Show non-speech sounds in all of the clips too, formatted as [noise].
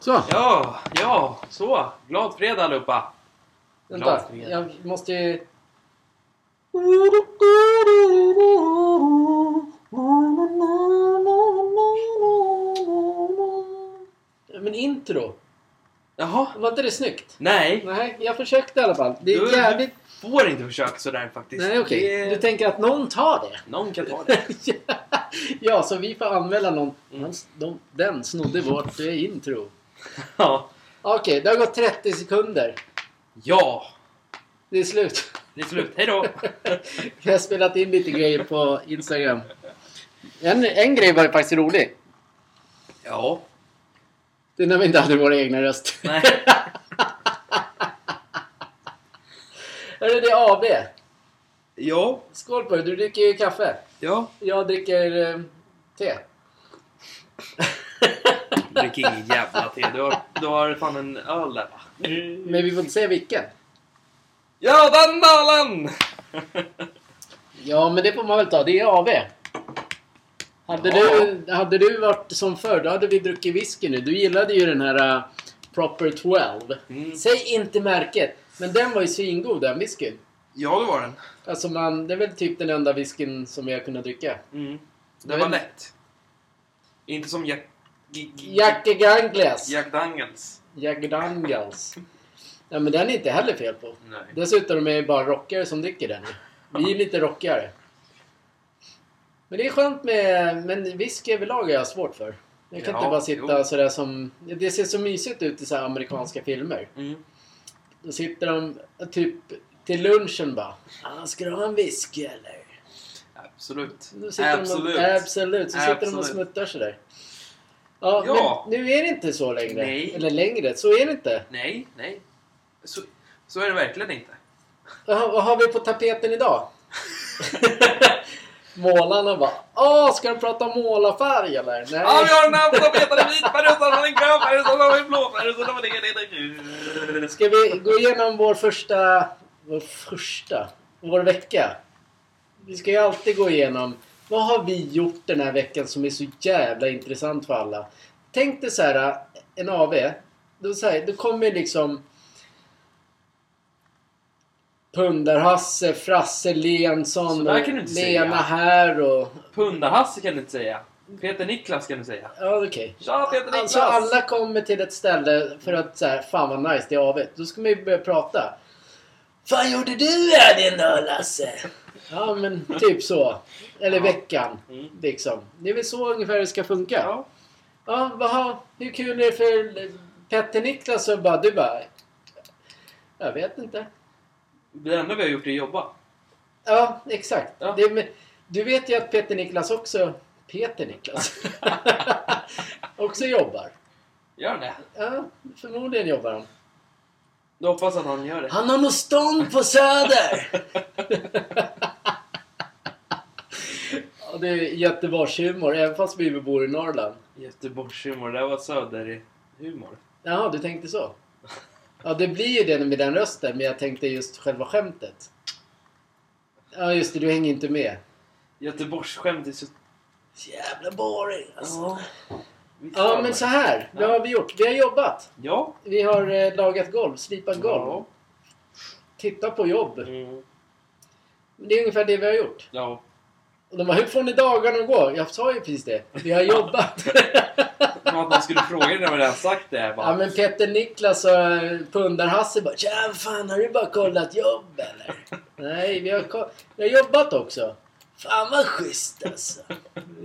Så, Ja, ja, så. Glad fredag allihopa. vänta. Glad fredag. Jag måste ju... Men intro. Jaha. Var inte det snyggt? Nej, Nej, jag försökte i alla fall. Det är Du- jävligt... får inte försöka sådär faktiskt. Nej, okej. Det- Du tänker att någon tar det? Någon kan ta det. [laughs] ja, så vi får anmäla någon. Mm. Han- De, den snodde vårt eh, intro. [laughs] Ja. Okej, det har gått 30 sekunder. Ja, Det är slut. det är slut. Hej då. [laughs] Vi har spelat in lite grejer på Instagram. En, en grej var faktiskt rolig. Ja. Det är när vi inte hade våra egna röster. Nej. [laughs] Hörru, det är AB. Ja. Skål på dig. Du dricker ju kaffe. Ja. Jag dricker eh, te. Drick ingen jävla te. Du har, du har fan en öl där va? Men vi får inte säga vilken. Ja, den dalen! Ja, men det får man väl ta. Det är AV. Hade, du, hade du varit som förr, då hade vi druckit whisky nu. Du gillade ju den här uh, Proper 12. Mm. Säg inte märket, men den var ju svingod den whiskyn. Ja, det var den. Alltså man, det är väl typ den enda whiskyn som vi har kunnat dricka. Mm. Det Men- var lätt. Inte som Jack... Gangles. Jack Daniels. Jack Daniels. Ja men den är inte heller fel på. Nej. Dessutom är det bara rockare som dricker den. Vi är lite rockigare. Men det är skönt med... Men whisky överlag är jag svårt för. Jag kan Ja, inte bara sitta jo. sådär som... Det ser så mysigt ut i så amerikanska filmer. Mm. Då sitter de typ till lunchen bara. Ah, ska du ha en whisky eller? Absolut. Absolut. De absolut. Så sitter de och smuttar sådär. Ja, Ja. men nu är det inte så längre. Nej. Eller längre. Så är det inte. Nej, nej. Så, så är det verkligen inte. Vad vad har vi på tapeten idag? [laughs] Målarna bara Åh, ska de prata målarfärg eller? Nej. Ja, vi har den här på tapeten i vit färg och så har vi en grön färg och så har vi en blå färg och så har det. Ska vi gå igenom vår första... Vår första? Vår vecka? Vi ska ju alltid gå igenom vad har vi gjort den här veckan som är så jävla intressant för alla. Tänk dig så här, en AV. Då, så här, då kommer liksom Pundar-Hasse, Frasse Lensson, Så Lena säga. här och... Punda-Hasse kan du inte säga. Peter Niklas kan du säga. Ja, okej. Tja Peter Niklas! Alltså alla kommer till ett ställe för att säga fan vad nice det är avet. Då ska man ju börja prata. Fan gjorde du i helgen då Lasse? Ja men typ så. Eller Ja. veckan. Mm. Liksom. Det är väl så ungefär det ska funka. Ja, Ja. vad har, hur kul är det för Petter Niklas och bara, du bara... Jag vet inte. Det enda vi har gjort är att jobba. Ja, exakt. Ja. Det, du vet ju att Peter Niklas också... Peter Niklas? [laughs] också jobbar. Gör det? Ja, förmodligen jobbar han. Då hoppas att han gör det. Han har nog stånd på Söder! ja, det är Göteborgshumor, även fast vi bor i Norrland. Göteborgshumor, det var söderhumor. Jaha, du tänkte så? Ja, det blir ju det med den rösten, men jag tänkte just själva skämtet. Ja, just det, du hänger inte med. Göteborgsskämt är så... Jävla boring alltså. Visst Ja, men det. så här. Ja. har vi gjort? Vi har jobbat. Ja. Vi har eh, lagat golv, slipat golv. Ja. Tittat på jobb. Mm. Det är ungefär det vi har gjort. Ja. Och de bara, hur får ni dagarna att gå? Jag sa ju precis det. Vi har jobbat. [laughs] Som att man skulle fråga det när man redan sagt det. ja Bara. men Peter Niklas och eh, Pundar-Hasse bara, Tja, fan har du bara kollat jobb eller? [laughs] Nej, vi har, vi har jobbat också. Fan vad schysst alltså.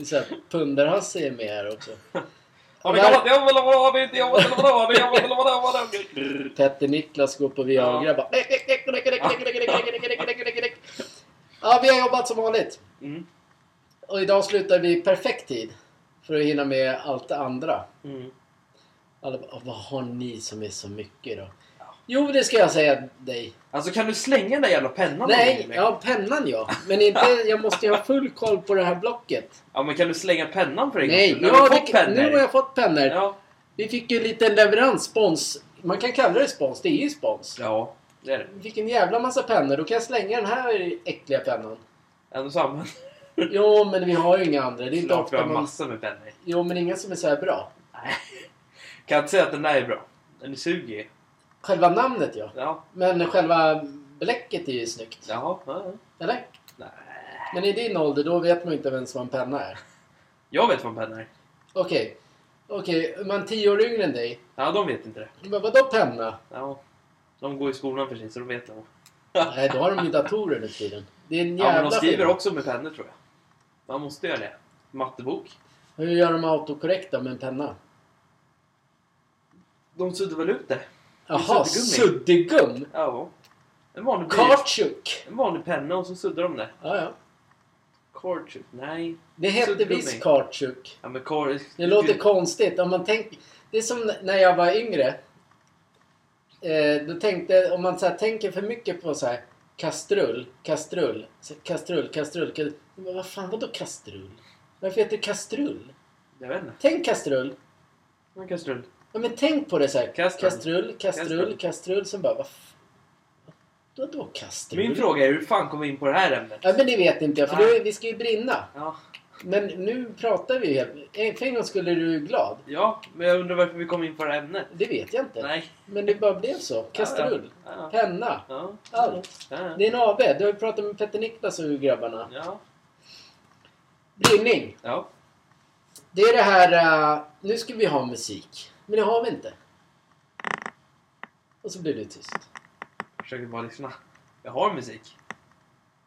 Så här, Pundar-Hasse är med här också. Petter Niklas går på Viagra bara... Ja, vi har jobbat som vanligt. Mm. Och idag slutar vi perfekt tid. För att hinna med allt det andra. Mm. Alla bara, "Åh, vad har ni som är så mycket då? Jo, det ska jag säga dig. Alltså kan du slänga den där jävla pennan? Nej, ja pennan ja. Men inte, jag måste ju ha full koll på det här blocket. Ja men kan du slänga pennan för en gång Nej? Nu har du det, fått pennor. nu har jag fått pennor. Ja. Vi fick ju lite leverans, spons. Man kan kalla det spons, det är ju spons. Ja, det är det. Vi fick en jävla massa pennor. Då kan jag slänga den här äckliga pennan. Ändå samma. Jo, men vi har ju inga andra. Det är inte Klart vi ofta har man... massor med pennor. Jo, men inga som är så här bra. Nej. Kan jag inte säga att den där är bra? Den suger ju. Själva namnet ja. Ja. Men själva bläcket är ju snyggt. Jaha. Ja, ja. Eller? Nej. Men i din ålder då vet man inte ens vad en penna är. [laughs] Jag vet vad en penna är. Okej. Okej, man tio år yngre än dig. Ja, de vet inte det. Men vadå penna? Ja. De går i skolan för sig, så de vet nog. [laughs] Nej, då har de ju datorer nu tiden. Det är en Ja, jävla men de skriver skillnad. också med pennor tror jag. Man måste göra det. Mattebok. Hur gör de autokorrekt då med en penna? De suddar väl ut det? Jaha, suddgum? Ja. En vanlig, Kautschuk? en vanlig penna och så suddar de det. Ja, ja. Kautschuk? Nej. Det hette visst kautschuk. Ja men kar... Det låter konstigt. Om man tänker... Det är som när jag var yngre. Eh, då tänkte... Om man så här, tänker för mycket på så här kastrull, kastrull, kastrull, kastrull. kastrull. Vad fan, vadå kastrull? Varför heter det kastrull? Jag vet inte. Tänk kastrull. En kastrull. Ja, men tänk på det så här. Kastrull. Kastrull, kastrull, Kastrull. kastrull. Sen bara, vad Vadå kastrull? Min fråga är hur fan kom vi in på det här ämnet? Ja, men det vet inte jag. För då, vi ska ju brinna. Ja. Men nu pratar vi ju helt... För en gång skulle du glad. ja, men jag undrar varför vi kom in på det här ämnet. Det vet jag inte. Nej. Men det bara blev så. Kastrull. Ja, ja. Penna. Ja. Allt. Ja. Det är en AB. Du har ju pratat med Petter Niklas och grabbarna. Ja. Brinning. Ja. Det är det här... eh, nu ska vi ha musik. Men det har vi inte. Och så blir det tyst. Försöker bara lyssna. Jag har musik.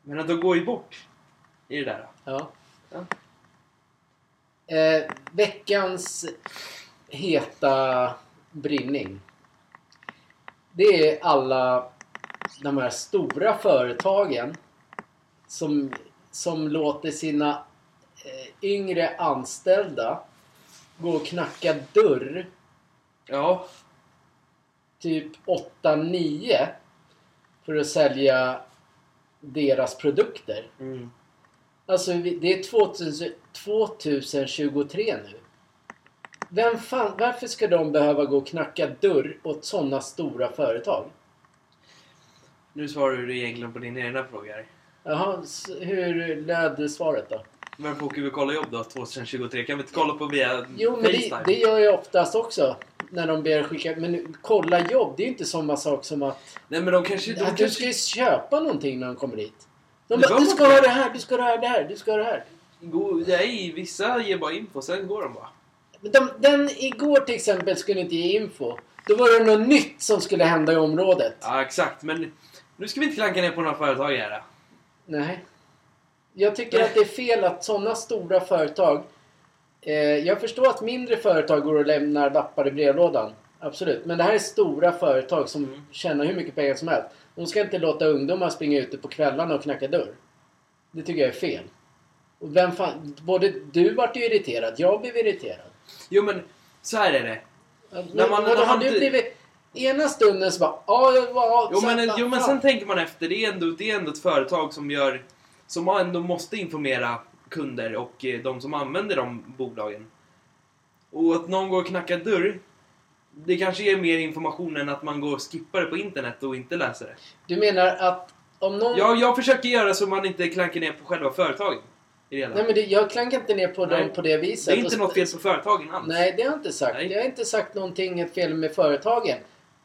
Men de går ju bort. I det där. Ja. Ja. Eh, veckans heta brinning. Det är alla de här stora företagen som, som låter sina eh, yngre anställda gå och knacka dörr Ja. typ 8-9 för att sälja deras produkter. Mm. Alltså det är 2000, 2023 nu. Vem fan, varför ska de behöva gå och knacka dörr åt sådana stora företag? Nu svarar du egentligen på din egna fråga här. Jaha, s- hur löd svaret då? Varför åker vi och kollar jobb då 2023? Kan vi inte kolla på via Jo, men det, Facetime? det gör jag oftast också. När de ber skicka... Men kolla jobb, det är ju inte samma sak som att... Nej men de kanske... De att du kanske... ska ju köpa någonting när de kommer dit. De bara, du ska ha det här, du ska ha det här, du ska ha det här. Go- Nej, vissa ger bara info, sen går de bara. Men De, den igår till exempel skulle inte ge info. Då var det något nytt som skulle hända i området. Ja, exakt. Men nu ska vi inte klanka ner på några företag här. Nej. Jag tycker att det är fel att sådana stora företag... Eh, jag förstår att mindre företag går och lämnar lappar i brevlådan. Absolut. Men det här är stora företag som Mm. tjänar hur mycket pengar som helst. De ska inte låta ungdomar springa ute på kvällarna och knacka dörr. Det tycker jag är fel. Och vem fan... Både du vart ju irriterad, jag blev irriterad. Jo men, så här är det. Men, När man- när man du inte- blivit... Ena stunden så bara... Ja, jag var... Jo men, jo, men sen tänker man efter, det är, ändå, det är ändå ett företag som gör... Som ändå måste informera kunder och eh, de som använder de bolagen. Och att någon går och knackar dörr, det kanske ger mer information än att man går och skippar det på internet och inte läser det. Du menar att om någon... Jag, jag försöker göra så man inte klankar ner på själva företagen. Nej men det, jag klankar inte ner på Nej. dem på det viset. det är inte Och- något fel på företagen alls. Nej, det har jag inte sagt. Nej. Jag har inte sagt någonting fel med företagen.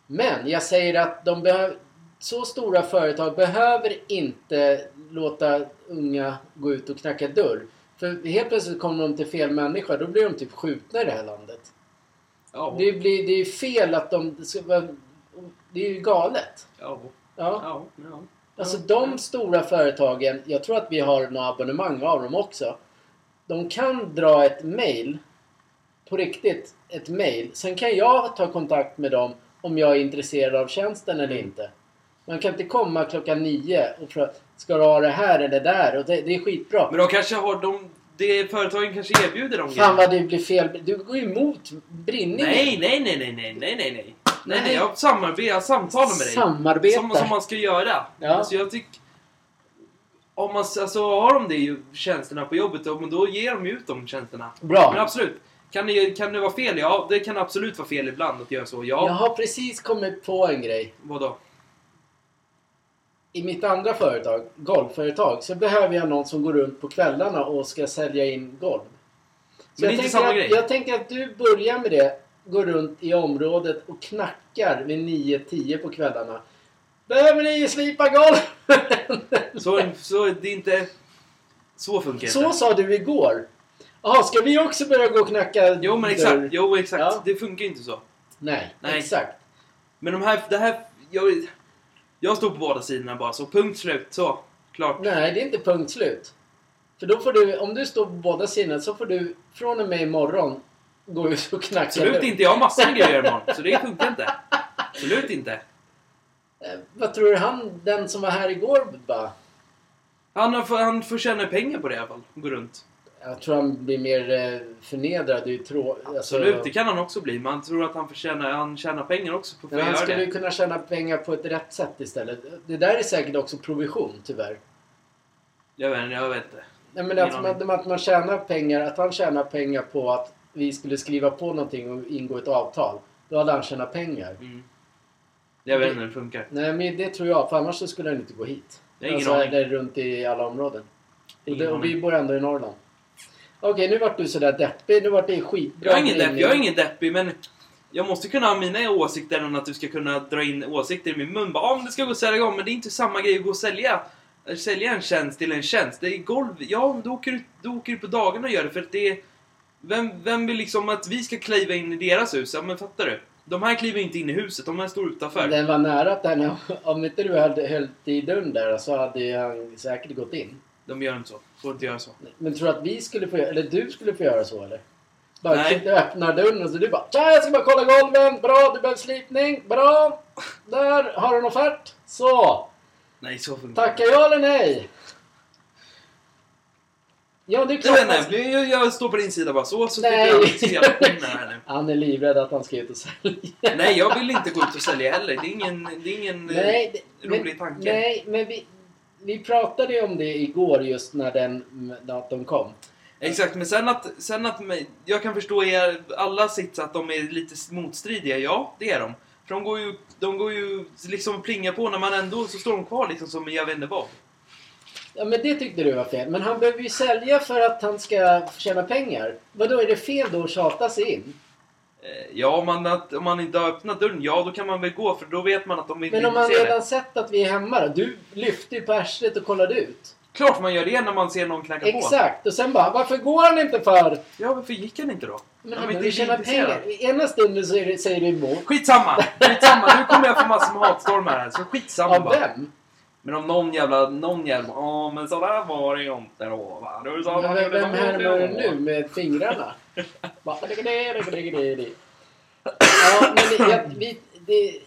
Men jag säger att de behöver... Så stora företag behöver inte låta unga gå ut och knacka dörr. För helt plötsligt kommer de till fel människa. Då blir de typ skjutna i det här landet. Ja. Det, blir, det är fel att de... Det är ju galet. Ja. Ja. Ja. ja. Alltså de stora företagen, jag tror att vi har några abonnemang av dem också. De kan dra ett mail, på riktigt, ett mail. Sen kan jag ta kontakt med dem om jag är intresserad av tjänsten eller Mm. inte. Man kan inte komma klockan nio och fråga ska du ha det här eller där? Och det, det är skitbra. Men de kanske har de... Det företagen kanske erbjuder dem Fan vad det blir fel. Du går emot brinningen. Nej, nej, nej, nej, nej, nej, nej, nej. Nej, Nej. jag samarbetar, jag samtalar med dig. Samarbete. Som, som man ska göra. Ja. Alltså jag tycker... Om man, alltså har de det ju, tjänsterna på jobbet, då, ger de ut de tjänsterna. Bra. Men absolut. Kan det, kan det vara fel? Ja, det kan absolut vara fel ibland att göra så. Ja. Jag har precis kommit på en grej. Vadå? I mitt andra företag, golvföretag, så behöver jag någon som går runt på kvällarna och ska sälja in golv. Så Men det är inte samma att, grej. Jag tänker att du börjar med det går runt i området och knackar vid 9-10 på kvällarna. Behöver ni slipa golven? [laughs] Så, så det är inte... Så funkar det Så sa du igår. Jaha, ska vi också börja gå och knacka Jo men exakt, jo exakt. Ja. Det funkar ju inte så. Nej, Nej. exakt. Men de här, det här... Jag, jag står på båda sidorna bara, så punkt slut. Så, klart. Nej, det är inte punkt slut. För då får du, om du står på båda sidorna så får du från och med imorgon gå ut och knacka Absolut dörr. inte, jag har massor med grejer imorgon. Så det funkar inte. Absolut inte. Eh, Vad tror du han, den som var här igår, bara? Han, har, han får tjäna pengar på det i alla fall. Gå runt. Jag tror han blir mer eh, förnedrad. Det trå... alltså, Absolut, det kan han också bli. Man tror att han, får tjäna, han tjänar pengar också på att Men han skulle ju kunna tjäna pengar på ett rätt sätt istället. Det där är säkert också provision, tyvärr. Jag vet, jag vet inte. Nej, men att man, att man tjänar pengar, att han tjänar pengar på att vi skulle skriva på någonting och ingå ett avtal. Då hade han tjänat pengar. Mm. Jag vet inte hur det funkar. Nej, men det tror jag. För annars skulle han inte gå hit. Jag har ingen alltså, aning. Runt i alla områden. Och, det, och vi bor ändå i Norrland. Okej, nu vart du sådär deppig. Nu vart det skitbra. Jag är ingen depp, bringning. jag är ingen deppig men jag måste kunna ha mina åsikter än att du ska kunna dra in åsikter i min mun. Bara, ja, men det ska gå att sälja igång, men det är inte samma grej att gå och sälja. Sälja en tjänst till en tjänst. Det är golv. Ja, då åker du, då åker du på dagarna och gör det för att det är... Vem, vem vill liksom att vi ska kliva in i deras hus? Ja, men fattar du? De här kliver inte in i huset, de här står utanför. Den var nära att den, om inte du hade höllt i dörren där så hade han säkert gått in. De gör inte så. Får inte göra så. Men tror du att vi skulle få göra, eller du skulle få göra så eller? Bara Nej. Nej. öppnar dörren och så du bara Tja, jag ska bara kolla golven. Bra, du behöver slipning. Bra. Där, har du en offert? Så. Nej, så funkar Tackar ja eller nej? Ja, det är Jag klart. vet inte, jag, jag står på din sida bara så, så Nej. jag här nu. [laughs] Han är livrädd att han ska ut och sälja. Nej, jag vill inte gå ut och sälja heller. Det är ingen, det är ingen eh, Nej, det- rolig men, tanke. Nej, men vi, vi pratade ju om det igår just när den datorn kom. Exakt, men sen att, sen att jag kan förstå er, alla sits att de är lite motstridiga. Ja, det är de. För de går ju, de går ju liksom plinga på när man ändå så står de kvar liksom som jag vet inte vad. Ja, men det tyckte du var fel. Men han behöver ju sälja för att han ska tjäna pengar. Vadå, är det fel då att tjata sig in? Eh, Ja, om man, om man inte har öppnat dörren, ja då kan man väl gå för då vet man att de inte Men om man redan det. sett att vi är hemma då? Du lyfte ju på arslet och kollade ut. Klart man gör det när man ser någon knacka på. Exakt! Och sen bara, varför går han inte för? Ja, varför gick han inte då? Men han vill tjäna pengar. I ena stunden så det, säger du emot. Skitsamma! Skitsamma! Nu kommer jag få massor med hatstormar här, så skitsamma Av bara. vem? Men om någon jävla, någon jävla, ja men sådär var det ju inte då va. Du sa vem, härmar du nu med fingrarna? Bara, Ja, men det, jag, vi, det,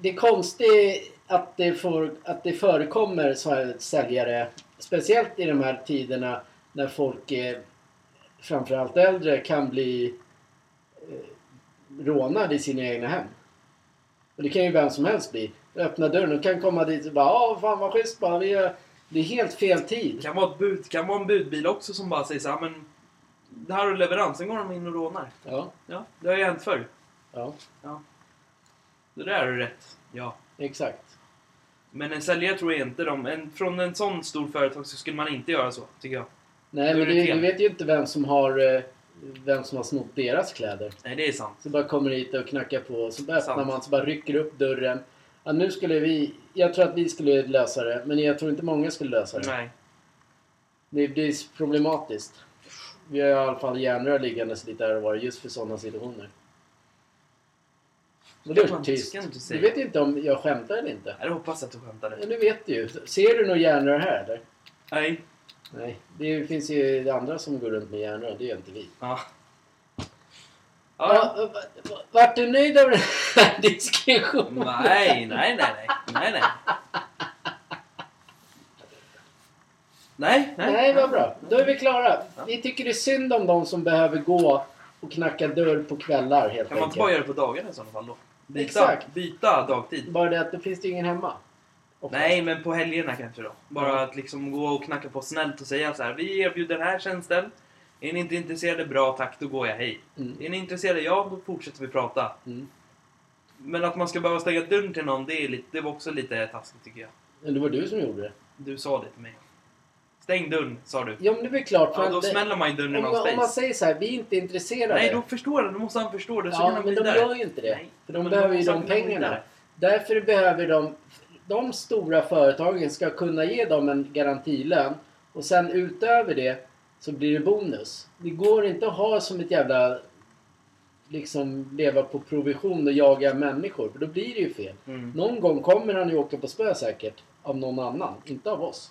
det är konstigt att det, får, att det förekommer så här säljare. Speciellt i de här tiderna när folk, framförallt äldre, kan bli eh, rånade i sina egna hem. Och det kan ju vem som helst bli. Öppna dörren och kan komma dit och bara ja fan vad schysst bara. Vi är, det är helt fel tid. Kan vara, ett bud, kan vara en budbil också som bara säger så här, men det här är leverans, sen går de in och rånar. Ja, Ja, det har ju hänt förr. ja, Det där är rätt. Ja. exakt. Men en säljare tror jag inte de... En, från en sån stor företag så skulle man inte göra så, tycker jag. Nej, men du, du vet ju inte vem som har eh, vem som har snott deras kläder. Nej, det är sant. Så bara kommer hit och knackar på, så bara öppnar Sant. man, så bara rycker upp dörren. Ja, nu skulle vi... Jag tror att vi skulle lösa det, men jag tror inte många skulle lösa det. Nej. Det blir problematiskt. Vi har i alla fall järnrör liggandes lite här och var just för sådana situationer. Ska man- är tyst. Du vet inte om jag skämtar eller inte. Jag hoppas att du skämtade. Ja, nu vet du ju. Ser du några järnrör här eller? Nej. Nej. Det finns ju andra som går runt med järnrör, det gör inte vi. Ja. Ja. Ja, vart du nöjd över den här [laughs] diskussionen? Nej, nej, nej, nej. Nej, nej. Nej, nej. Nej, vad bra. Då är vi klara. Vi tycker det är synd om de som behöver gå och knacka dörr på kvällar helt Kan man inte enkelt. bara göra det på dagarna i sådana fall då? Byta, Exakt. byta dagtid. Bara det att det finns ju ingen hemma. Oftast. Nej, men på helgerna kanske då. Bara att liksom gå och knacka på snällt och säga så här. Vi erbjuder den här tjänsten. Är ni inte intresserade? Bra, tack. Då går jag. Hej. Mm. Är ni intresserade? Ja, då fortsätter vi prata. Mm. Men att man ska behöva stänga dörren till någon, det, är lite, det var också lite taskigt tycker jag. Men det var du som gjorde det. Du sa det till mig. Stäng dörren, sa du. Ja, men det är väl klart. Ja, då det- smäller man ju dörren om, man om man space. säger så här, vi är inte intresserade. Nej, då förstår han. Då måste han förstå det. Så ja, men de vidare. gör ju inte det. Nej, För de behöver ju de pengarna. Därför behöver de, de stora företagen ska kunna ge dem en garantilön och sen utöver det så blir det bonus. Det går inte att ha som ett jävla liksom leva på provision och jaga människor för då blir det ju fel. Mm. Någon gång kommer han ju åka på spö säkert av någon annan, inte av oss.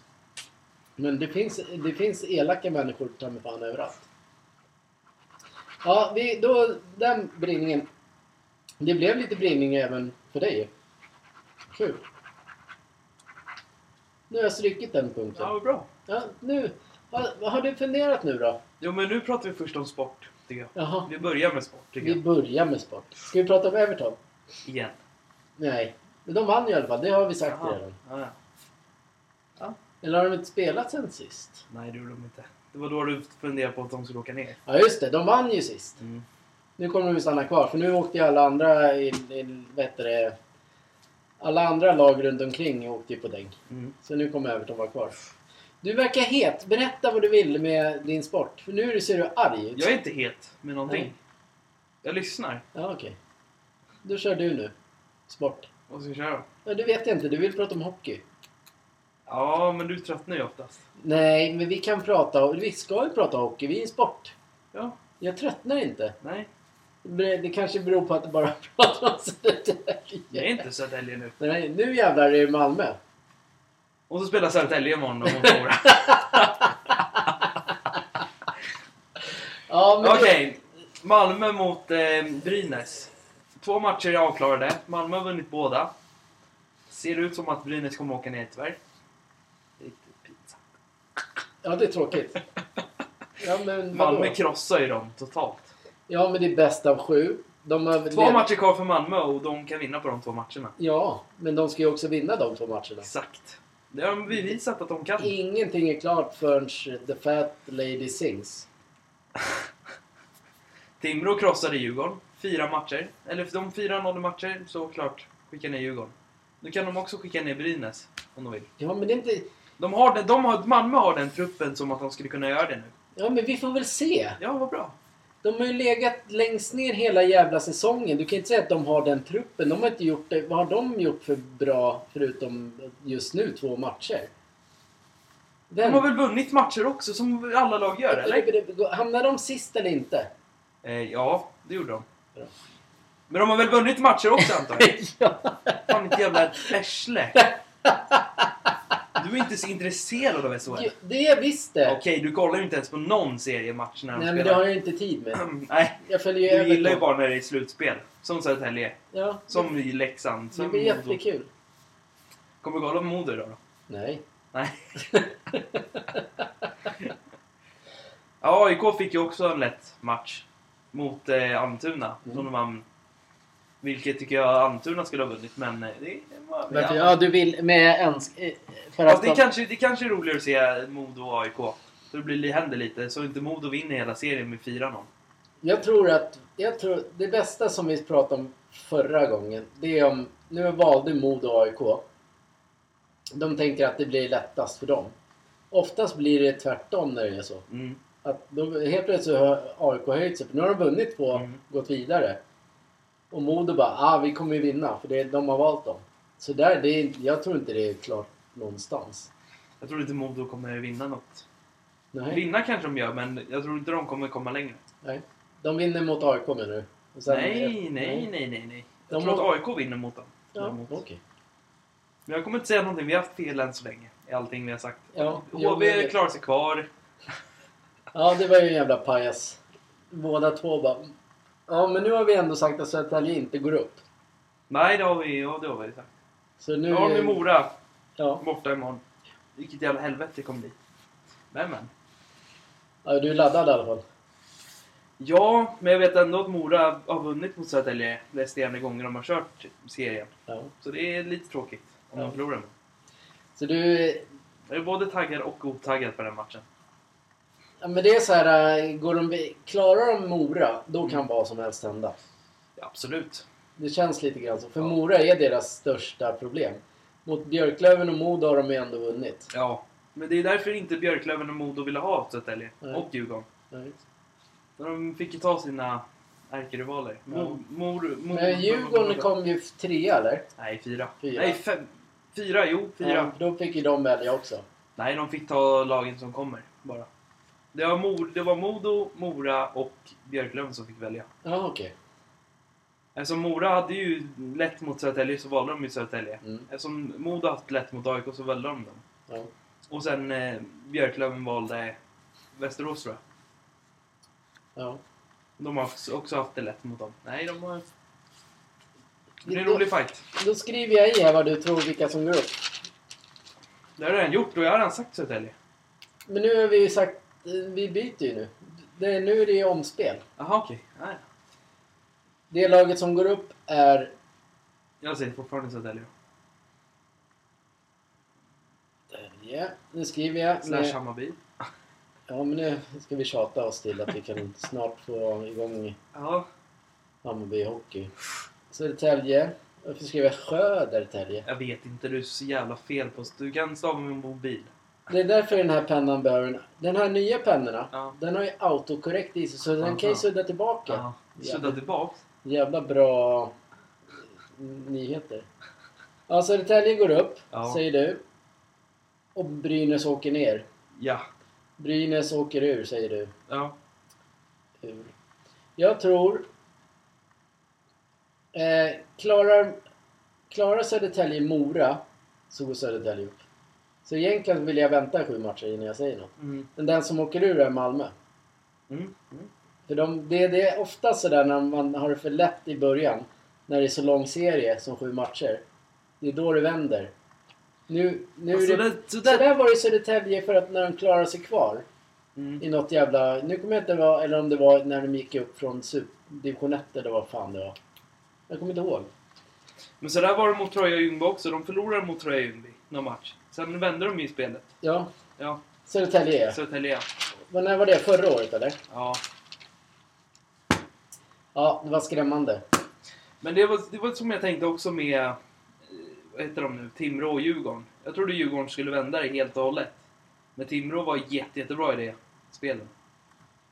Men det finns, det finns elaka människor ta mig fan överallt. Ja, vi, då, den brinningen. Det blev lite brinning även för dig. Kul. Nu har jag strykit den punkten. Ja, vad bra. Ja, nu. Vad, vad har du funderat nu då? Jo, men nu pratar vi först om sport, tycker jag. Jaha. Vi börjar med sport, tycker Vi börjar med sport. Ska vi prata om Everton? Igen. Nej. Men de vann ju i alla fall, det har vi sagt Jaha. redan. Ja, ja. Eller har de inte spelat sen sist? Nej, det gjorde de inte. Det var då du funderade på att de skulle åka ner. Ja just det, de vann ju sist. Mm. Nu kommer de ju stanna kvar för nu åkte ju alla andra i, i vad heter det, alla andra lag runt omkring åkte ju på däng. Mm. Så nu kommer Everton vara kvar. Du verkar het. Berätta vad du vill med din sport. För nu ser du arg ut. Jag är inte het med någonting. Nej. Jag lyssnar. Ja okej. Då kör du nu. Sport. Vad ska vi köra? Ja, det vet jag inte. Du vill prata om hockey. Ja, men du tröttnar ju oftast. Nej, men vi kan prata. Vi ska ju prata hockey. Vi är sport. Ja. Jag tröttnar inte. Nej, Det det kanske beror på att du bara [laughs] pratar om Södertälje. jag är inte Södertälje nu. Nej, nu jävlar är det Malmö. Och så spelar Södertälje imorgon och mot Mora. [laughs] Ja, men Okej, Malmö mot eh, Brynäs. Två matcher är avklarade. Malmö har vunnit båda. Ser ut som att Brynäs kommer åka ner tyvärr. Ja, det är tråkigt. Ja, men vadå? Malmö krossar ju dem totalt. Ja, men det är bäst av sju. De har Två matcher kvar för Malmö och de kan vinna på de två matcherna. Ja, men de ska ju också vinna de två matcherna. Exakt. Det har de bevisat att de kan. Ingenting är klart förrän The Fat Lady sings. [laughs] Timrå krossade Djurgården. Fyra matcher. Eller de fyra noll matcher, så klart skicka ner Djurgården. Nu kan de också skicka ner Brynäs, om de vill. Ja, men det är inte... De har den, de har, Malmö har den truppen som att de skulle kunna göra det nu. Ja, men vi får väl se. Ja, vad bra. De har ju legat längst ner hela jävla säsongen. Du kan inte säga att de har den truppen. De har inte gjort det. Vad har de gjort för bra förutom just nu två matcher? Den. De har väl vunnit matcher också, som alla lag gör, eller? Hamnar de sist eller inte? Eh, ja, det gjorde de. Bra. Men de har väl vunnit matcher också, antar jag? [laughs] ja. Fan, ett jävla ärsle. [laughs] Du är inte så intresserad av SHL. Det är visst det. Okej, du kollar ju inte ens på någon seriematch när de Nej, men det spelar. har jag inte tid med. Nej, Jag följer ju du gillar ju bara när det är slutspel. Som Södertälje. Ja, Som i Leksand. det Som blir Modo. jättekul. Kommer du kolla på Modo idag då? Nej. Nej. [laughs] ja, AIK fick ju också en lätt match. Mot eh, Almtuna. Mm. Som de vann. Vilket tycker jag Almtuna skulle ha vunnit, men eh, det var... Varför? Ja, du vill med ens... eh, För att det, de- kanske, det kanske är roligare att se Modo och AIK. Så det blir, händer lite, så inte Modo vinner hela serien med 4-0. Jag tror att... Jag tror, det bästa som vi pratade om förra gången, det är om... Nu valde Modo och AIK. De tänker att det blir lättast för dem. Oftast blir det tvärtom när det är så. Mm. Att de, helt plötsligt har AIK höjt sig. För nu har de vunnit två Mm. gått vidare. Och Modo bara, ah vi kommer ju vinna för det, de har valt dem. Så där, det är, jag tror inte det är klart någonstans. Jag tror inte Modo kommer vinna något. Nej. Vinna kanske de gör, men jag tror inte de kommer komma längre. Nej. De vinner mot AIK menar du? Och sen- nej, nej, nej, nej, nej. Jag De tror har- att AIK vinner mot dem. Ja, Däremot. okej. Men jag kommer inte säga någonting. Vi har haft fel än så länge. I allting vi har sagt. Ja, jo, jag HV vet. klarar sig kvar. Ja, det var ju en jävla pajas. Båda två bara... Ja, men nu har vi ändå sagt att Södertälje inte går upp. Nej, det har vi, ja, det har vi sagt. Så nu... Nu har vi Mora Ja. borta imorgon. Vilket jävla helvete det kommer bli. Men, men. ja, du är laddad i alla fall. Ja, men jag vet ändå att Mora har vunnit mot Södertälje resterande gånger de har kört serien. Ja. Så det är lite tråkigt om Ja. de förlorar. Så du... Jag är både taggad och otaggad på den matchen. Ja, men det är så här, äh, går de, klarar de Mora, då kan vad som helst hända. Ja, absolut. Det känns lite grann så. För Ja. Mora är deras största problem. Mot Björklöven och Modo har de ju ändå vunnit. Ja. Men det är därför inte Björklöven och Modo ville ha Södertälje. Och Djurgården. Nej. De fick ju ta sina ärkerivaler. Mor, Mo- Men Djurgården kom ju trea eller? Nej, fyra. Fyra. Nej, fem. Fyra, jo, fyra. Ja, då fick ju de välja också. Nej, de fick ta lagen som kommer bara. Det var, Mor, det var Modo, Mora och Björklöven som fick välja. Ja, okej. Eftersom Mora hade ju lätt mot Södertälje så valde de ju Södertälje. Mm. Eftersom Modo haft lätt mot AIK så valde de dem. Ja. Och sen eh, Björklöven valde Västerås tror jag. Ja. De har också- haft det lätt mot dem. Nej, de har... Det blir en rolig fight. Då skriver jag i här vad du tror vilka som går upp. Det har jag redan gjort och jag har redan sagt Södertälje. Men nu har vi ju sagt... Vi byter ju nu. Det, nu är det omspel. Jaha, okej. Nej. Det laget som går upp är... Jag säger fortfarande Södertälje. Ja, nu skriver jag. Slash med- Hammarby. Ja, men nu ska vi tjata oss till att vi kan snart få igång Ja, Hammarby Hockey. Södertälje. Varför skriver jag Södertälje? jag vet inte. Du är så jävla fel på... Du kan stava med mobil. Det är därför den här pennan behöver... en- Den här nya pennorna, Ja. den har ju autokorrekt i sig så den kan ju Aha. sudda tillbaka. Ja. Sudda tillbaks. Jävla bra nyheter. Ja, Södertälje går upp, Ja. säger du. Och Brynäs åker ner. Ja. Brynäs åker ur, säger du. Ja. Ur. Jag tror... Eh, klarar, klarar Södertälje Mora så går Södertälje upp. Så egentligen vill jag vänta sju matcher innan jag säger något. Mm. Men den som åker ur är Malmö. Mm. Mm. För de, det, det är ofta sådär när man har det för lätt i början. När det är så lång serie som sju matcher. Det är då det vänder. Nu, nu Alltså, det, så så där... där var det i Södertälje för att när de klarade sig kvar. Mm. I något jävla... Nu kommer jag inte ihåg, eller om det var när de gick upp från division 1 eller vad fan det var. Jag kommer inte ihåg. Men så där var det mot Troja Ljungby också. De förlorade mot Troja Ljungby någon match. Sen vände de i spelet. Ja, Ja, Södertälje. Södertälje. Vad- När var det? Förra året eller? Ja. Ja, det var skrämmande. Men det var, det var som jag tänkte också med, eh, vad heter de nu, Timrå och Djurgården. Jag trodde Djurgården skulle vända det helt och hållet. Men Timrå var jätte, jättebra i det spelet.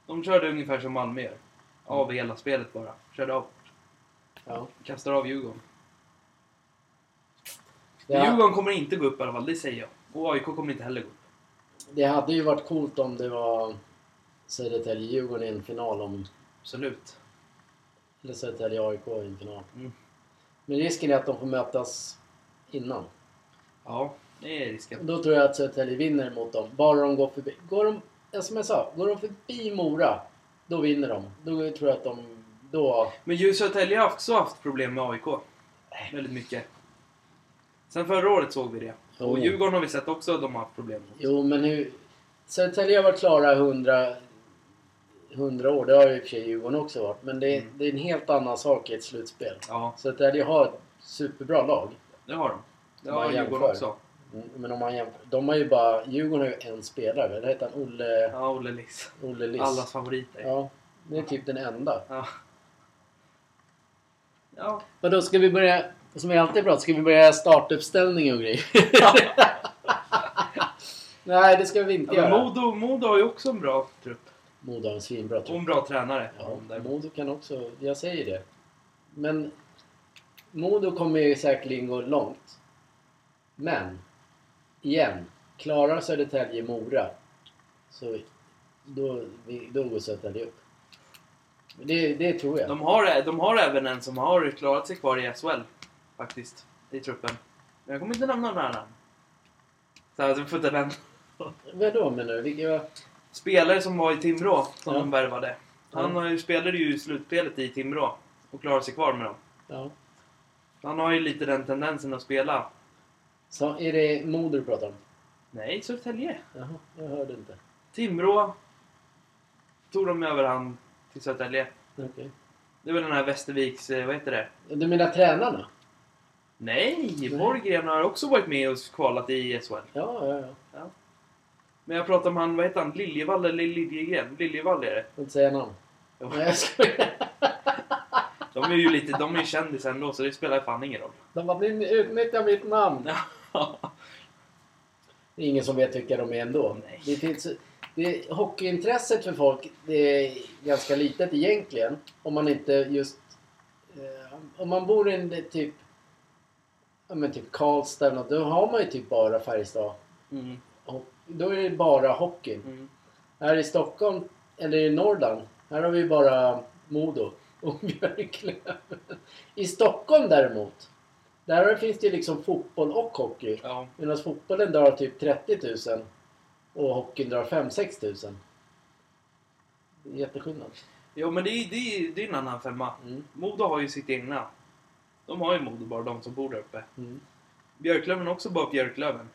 De körde ungefär som Malmö gör. Av hela spelet bara. Körde av. Ja. Kastar av Djurgården. Det, Djurgården kommer inte gå upp i alla fall, det säger jag. Och AIK kommer inte heller gå upp. det hade ju varit coolt om det var Södertälje-Djurgården i en final om... Absolut. Eller Södertälje-AIK i en final. Mm. Men risken är att de får mötas innan. Ja, det är risken. Då tror jag att Södertälje vinner mot dem. Bara de går förbi. Går de, ja, som jag sa, går de förbi Mora, då vinner de. Då tror jag att de... Då... Men ju Södertälje har också haft problem med AIK. Väldigt mycket. Sen förra året såg vi det. Och Jo. Djurgården har vi sett också att de har haft problem. Jo, men hur... Södertälje har varit klara 100, 100 år. Det har ju i och för sig Djurgården också varit. Men det är, Mm. det är en helt annan sak i ett slutspel. Ja, Södertälje har ett superbra lag. det har de. Det har Djurgården också. Mm, Men om man jämför, De har ju bara... Djurgården har ju en spelare. Det heter han Olle, Ja, Olle Liss. Olle Liss. Allas favoriter. Ja, det är typ den enda. Ja. Ja. Men då ska vi börja, som vi alltid pratar, ska vi börja startuppställning och grejer? [laughs] Nej, det ska vi inte ja göra. Modo, Modo har ju också en bra trupp. Modo har en svinbra Och trupp. en bra tränare. Ja. Modo kan också, jag säger det. Men Modo kommer ju säkerligen gå långt. Men, igen, klarar Södertälje Mora så då, då går Södertälje upp. Det, det tror jag. De, har, de har även en som har klarat sig kvar i SHL. Faktiskt. I truppen. Men jag kommer inte nämna några namn. Så jag får inte den. Vadå menar du? Vilka var... Spelare som var i Timrå, som Ja. de värvade. Han ju, spelade ju slutspelet i Timrå. Och klarade sig kvar med dem. Ja. Han har ju lite den tendensen att spela. Så är det Modo du pratar om? Nej, Södertälje. Jaha, jag hörde inte. Timrå tog de över han till Södertälje. Okej. Det väl den här Västerviks, eh, vad heter det? Du menar tränarna? Nej, Borggren har också varit med och kvalat i SHL. Ja, ja, ja. Men jag pratar om han, vad heter han? Liljevall eller Liljegren? Liljevall är det. Jag får inte säga namn. Nej, jag skojar. [laughs] De är ju lite, de är ju kändisar ändå så det spelar fan ingen roll. De bara, ni utnyttjar mitt namn. [laughs] Det är ingen som vet vilka de är ändå. Nej. Det finns, det, hockeyintresset för folk det är ganska litet egentligen. Om man inte just... Eh, om man bor i en typ... Ja men typ Karlstad då har man ju typ bara Färjestad. Mm. Och då är det bara hockeyn. Mm. Här i Stockholm, eller i Norrland, här har vi bara Modo och [laughs] Björklöven. I Stockholm däremot, där finns det ju liksom fotboll och hockey. Ja. Medan fotbollen drar typ 30 000 och hockeyn drar 5-6 000. Det är jätteskillnad. Jo, men det är, det, är, det är en annan femma. Mm. Modo har ju sitt egna. De har ju Modo bara, de som bor där uppe. Mm. Björklöven har också bara Björklöven.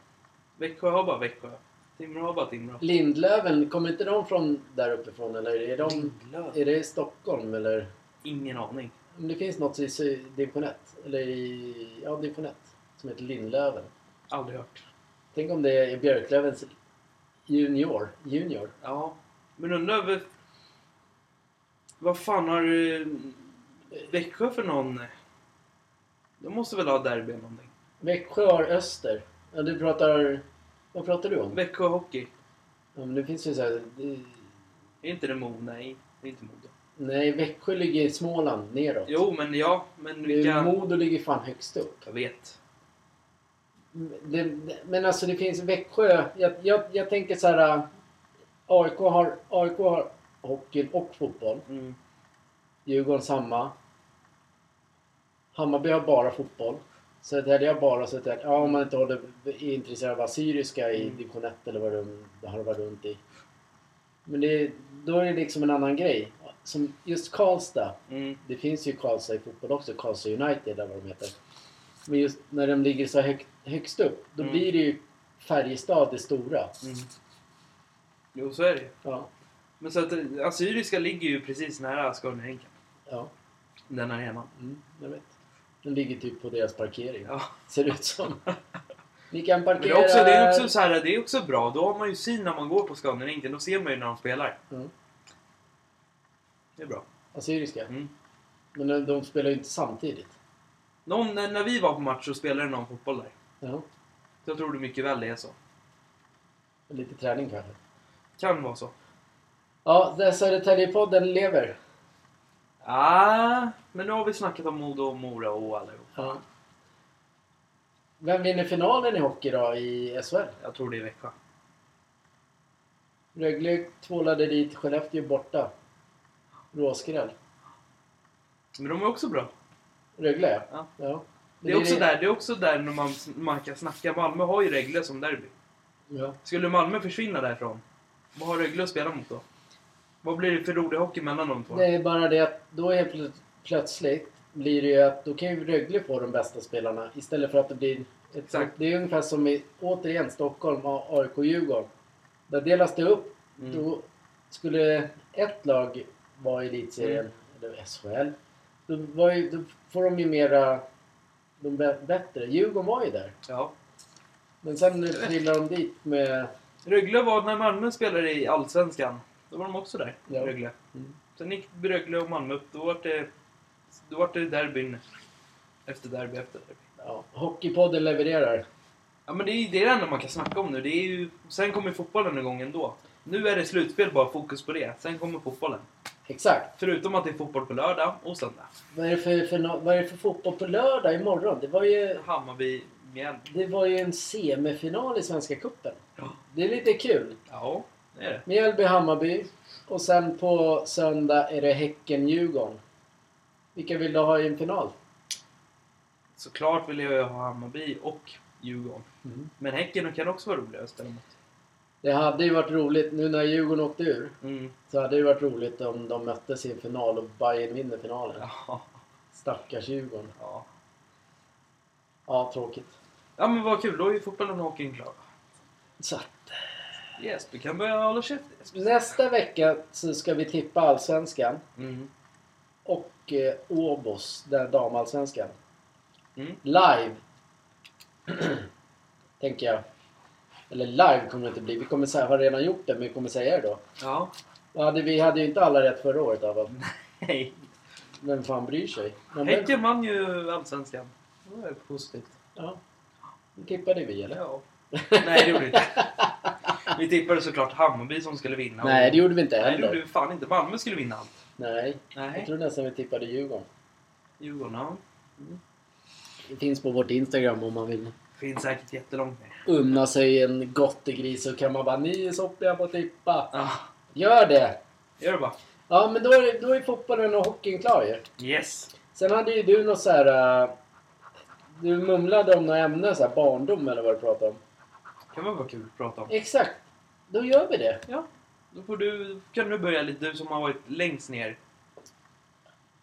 Växjö har bara Växjö. Timrå har bara Timrå. Lindlöven, kommer inte de från där uppifrån eller är, de, Lindlöv? är det i Stockholm eller? Ingen aning. Men det finns något i division 1, eller i, ja division 1, som heter Lindlöven. Aldrig hört. Tänk om det är Björklövens junior. junior. Ja. Men undrar. Vad fan har eh, Växjö för någon... De måste väl ha derby eller någonting? Växjö har Öster. Ja, du pratar... Vad pratar du om? Växjö Hockey. Ja, men det finns ju så här, det, Är inte det Mo? Nej, det är inte Modo. Nej, Växjö ligger i Småland neråt. Jo, men ja. Men vilka... Modo ligger fan högst upp. Jag vet. Det, det, men alltså det finns Växjö. Jag, jag, jag tänker så här. äh, AIK har, AIK har hockey och fotboll. Mm. Djurgården samma. Hammarby har bara fotboll. Södertälje har bara Södertälje. Ja, om man inte håller, är intresserad av Assyriska i Mm. division 1 eller vad de det har varit runt i. Men det, då är det liksom en annan grej. Som just Karlstad. Mm. Det finns ju Karlstad i fotboll också. Karlstad United eller vad de heter. Men just när de ligger så högt, högst upp. Då Mm. blir det ju Färjestad det stora. Mm. Jo, så är det. Ja. Men så att eh, Assyriska ligger ju precis nära Skånehänken. Ja. Den arenan. Mm, jag vet. Den ligger typ på deras parkering. Ja. Ser ut som. [laughs] Ni kan Men parkera... det är, också, det, är också så här, det är också bra. Då har man ju syn när man går på Skånehänken. Då ser man ju när de spelar. Mm. Det är bra. Assyriska. Mm. Men de, spelar ju inte samtidigt. Någon, när, när vi var på match så spelade någon fotboll där. Ja. Jag tror det mycket väl det är så. Lite träning kanske. Kan vara så. Ja, Södertäljepodden lever. Ah, men nu har vi snackat om Modo och Mora och allihop. Ja. Vem vinner finalen i hockey då i SHL? Jag tror det är Växjö. Rögle tvålade dit Skellefteå borta. Råskräll. Men de är också bra. Rögle ja. Ja. ja. Det är, också där, det är också där när man, man kan snacka. Malmö har ju Rögle som derby. Ja. Skulle Malmö försvinna därifrån, vad har Rögle att spela mot då? Vad blir det för rolig hockey mellan de två? Det är bara det att då helt plö- plötsligt blir det ju att då kan ju Rögle få de bästa spelarna istället för att det blir... Ett, Exakt. Det är ungefär som i, återigen, Stockholm, AIK, Djurgården. Där delas det upp. Mm. Då skulle ett lag vara i elitserien, eller SHL, då, var ju, då får de ju mera... De bä- bättre. Djurgården var ju där. Ja. Men sen trillar de dit med... Rögle var, när Malmö spelade i Allsvenskan, då var de också där. Ja. Rögle. Mm. Sen gick Rögle och Malmö upp, då var det, då var det derbyn. Efter derby, efter derby. Ja, Hockeypodden levererar. Ja men det är det, enda man kan snacka om nu. Det är ju, sen kommer fotbollen igång ändå. Nu är det slutspel, bara fokus på det. Sen kommer fotbollen. Exakt. Förutom att det är fotboll på lördag och söndag. Vad är, det för, för, vad är för fotboll på lördag imorgon? Det var ju, Hammarby, Mjällby. det var ju en semifinal i Svenska Cupen. Ja. Det är lite kul. Ja, det är det. Mjällby-Hammarby. Och sen på söndag är det Häcken-Djurgården. Vilka vill du ha i en final? Såklart vill jag ju ha Hammarby och Djurgården. Men Häcken kan också vara roliga att spela mot. Det hade ju varit roligt, nu när Djurgården åkte ur, Mm. så hade det varit roligt om de möttes i en final och Bayern vinner finalen. Ja. Stackars Djurgården. ja. Ja, tråkigt. Ja men vad kul, då är ju fotbollen och hockeyn klara. Så att, Yes, vi kan börja hålla käft Jesper. nästa vecka så ska vi tippa Allsvenskan Mm. och eh, Åbos, den damallsvenskan. Mm. Live. [clears throat] Tänker jag. Eller live kommer det inte bli. Vi kommer säga, har redan gjort det, men vi kommer säga det då. Ja. Hade, vi hade ju inte alla rätt förra året. Hej. [laughs] vem fan bryr sig? Häcken vann ju Allsvenskan. Det var positivt. Ja. Tippade vi, eller? Ja. Nej, det gjorde vi inte. [laughs] Vi tippade såklart Hammarby som skulle vinna. Nej, det gjorde vi inte Nej, det heller. gjorde vi fan inte. Malmö skulle vinna allt. Nej, Nej. jag tror nästan vi tippade Djurgården. Djurgården, ja. Det finns på vårt Instagram om man vill Finns säkert jättelångt ner. unna sig en gottegris så kan man bara ni är soppiga på att tippa. Ja, Gör det! gör det bara. Ja, men då är, då är fotbollen och hockeyn klar ju. Yes. Sen hade ju du något så här... äh, Du mumlade om några ämnen, så här barndom eller vad du pratade om. Kan väl vara kul att prata om. Exakt! Då gör vi det. Ja. Då får du, kan du börja lite, du som har varit längst ner.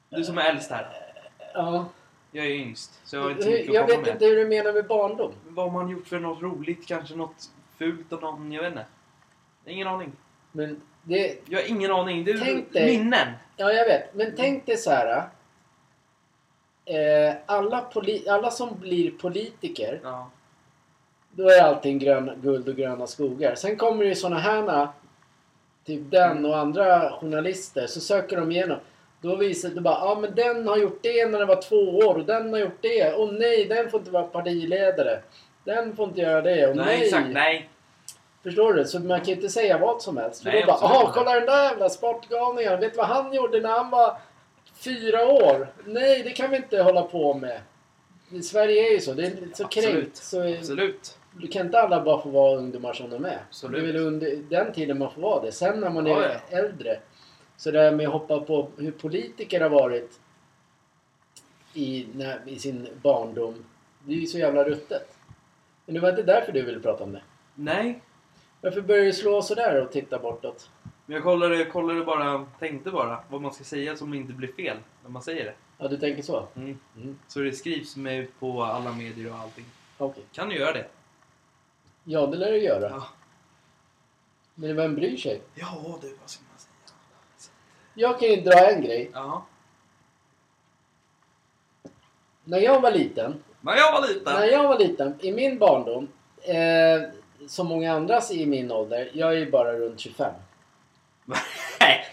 Du som är äldst här. Ja. Jag är yngst, så jag har inte så mycket Jag att komma vet med. inte hur du menar med barndom. Vad har man gjort för något roligt? Kanske något fult av någon? Jag vet inte. Ingen aning. Men det... Jag har ingen aning. Det är Tänk dig- minnen. Ja, jag vet. Men tänk dig så här. Eh, alla, poli- alla som blir politiker, Ja. Då är allting grön, guld och gröna skogar. Sen kommer det ju såna här typ den och andra journalister, så söker de igenom. Då visar det bara, ja ah, men den har gjort det när den var två år och den har gjort det. Och nej, den får inte vara partiledare. Den får inte göra det. Och Nej, nej. exakt. Nej. Förstår du? Så man kan ju inte säga vad som helst. För Nej, då bara, inte. kolla den där jävla sportgalningen. Vet du vad han gjorde när han var fyra år? Nej, det kan vi inte hålla på med. I Sverige är ju så. Det är så Absolut. kränkt. Så Absolut. Du kan inte alla bara få vara ungdomar som de är. Absolut. Det är väl under den tiden man får vara det. Sen när man är Ja, ja. äldre. Så det här med att hoppa på hur politiker har varit i, när, i sin barndom. Det är ju så jävla ruttet. Men det var inte därför du ville prata om det. Nej. Varför börjar du slå sådär och titta bortåt? Men jag kollade, kollade bara, tänkte bara vad man ska säga som inte blir fel när man säger det. Ja, du tänker så? Mm. Mm. Så det skrivs med på alla medier och allting. Okej. Kan du göra det? Ja, det lär du göra. Ja. Men vem bryr sig? Ja, du, vad ska man säga? Jag kan ju dra en grej. Ja. När jag var liten, När jag var liten. när jag var liten, i min barndom, eh, som många andras i min ålder, jag är ju bara runt 25. Nej,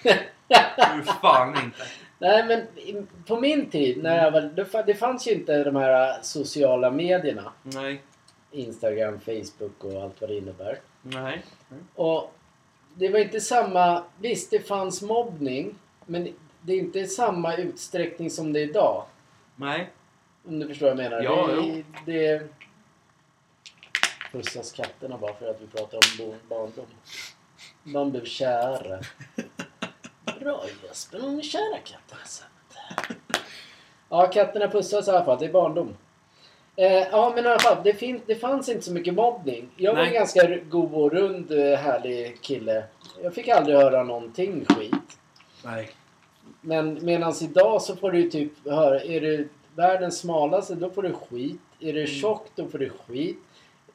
du fan inte. Nej, men på min tid, när jag var, det, det fanns ju inte de här sociala medierna. Nej. Instagram, Facebook och allt vad det innebär. Nej. Och det var inte samma... Visst, det fanns mobbning. Men det är inte samma utsträckning som det är idag. Nej. Om du förstår vad jag menar. Ja, det, det Pussas katterna bara för att vi pratar om barndom. De blev kära. Bra Jesper, de är kära katterna. Ja, katterna pussas i alla fall. Det är barndom. Eh, ja, men i alla fall. Det, fin- det fanns inte så mycket mobbning. Jag var en ganska r- god och rund, eh, härlig kille. Jag fick aldrig höra någonting skit. Nej. Men medan idag så får du ju typ höra, är du världens smalaste då får du skit. Är du tjock då får du skit.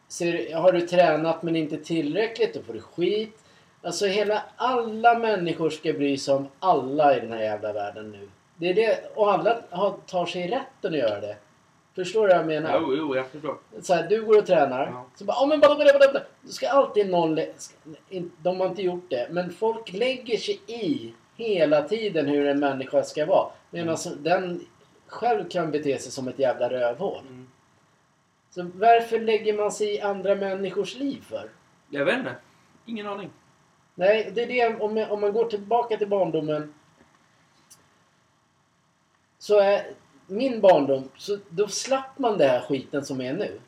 Ser, har du tränat men inte tillräckligt då får du skit. Alltså hela, alla människor ska bry sig om alla i den här jävla världen nu. Det är det, och alla har, tar sig rätten att göra det. Förstår du vad jag menar? Jo, jo, jag förstår. Så här, du går och tränar. Ja. Så bara, oh, men bara, bara, bara, bara. Då ska alltid någon... De har inte gjort det. Men folk lägger sig i hela tiden hur en människa ska vara. Medan den själv kan bete sig som ett jävla rövhål. Mm. Så varför lägger man sig i andra människors liv för? Jag vet inte. Ingen aning. Nej, det är det om, om man går tillbaka till barndomen. Så är min barndom, så då slapp man det här skiten som är nu.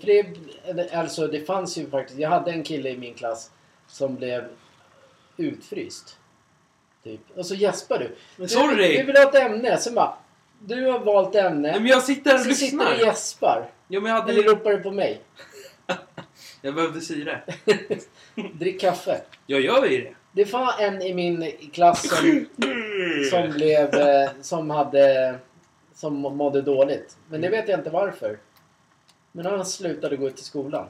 För det, alltså det fanns ju faktiskt, jag hade en kille i min klass som blev utfryst. Typ. Och så gäspar du. Men Du, sorry! du vill ha ett ämne, sen bara du har valt ämne. Men jag sitter här och så sitter du lyssnar. och gäspar. Ja, men jag hade... Eller ropar du på mig. [laughs] Jag behövde syre. [laughs] Drick kaffe. Jag gör ju det. Det var en i min klass som [laughs] som blev, eh, som hade, som mådde dåligt. Men det vet jag inte varför. Men han slutade gå till skolan.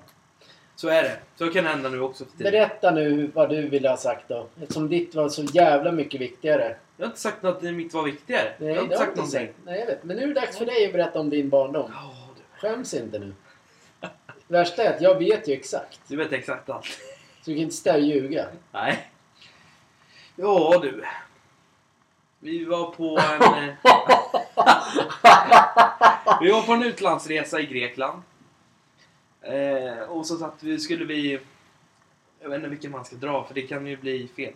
Så är det. Så kan hända nu också för tiden. Berätta nu vad du ville ha sagt då. Eftersom ditt var så jävla mycket viktigare. Jag har inte sagt att mitt var viktigare. Nej, jag har inte det sagt någonting. Nej, jag vet. Men nu är det dags för dig att berätta om din barndom. Ja, du. Skäms inte nu. Värsta är att jag vet ju exakt. Du vet exakt allt. Så du kan inte ställa och ljuga. Nej. Ja, du. Vi var på [laughs] en... eh, Vi var på en utlandsresa i Grekland. Eh, och så satt vi, skulle vi... Jag vet inte vilken man ska dra för det kan ju bli fel.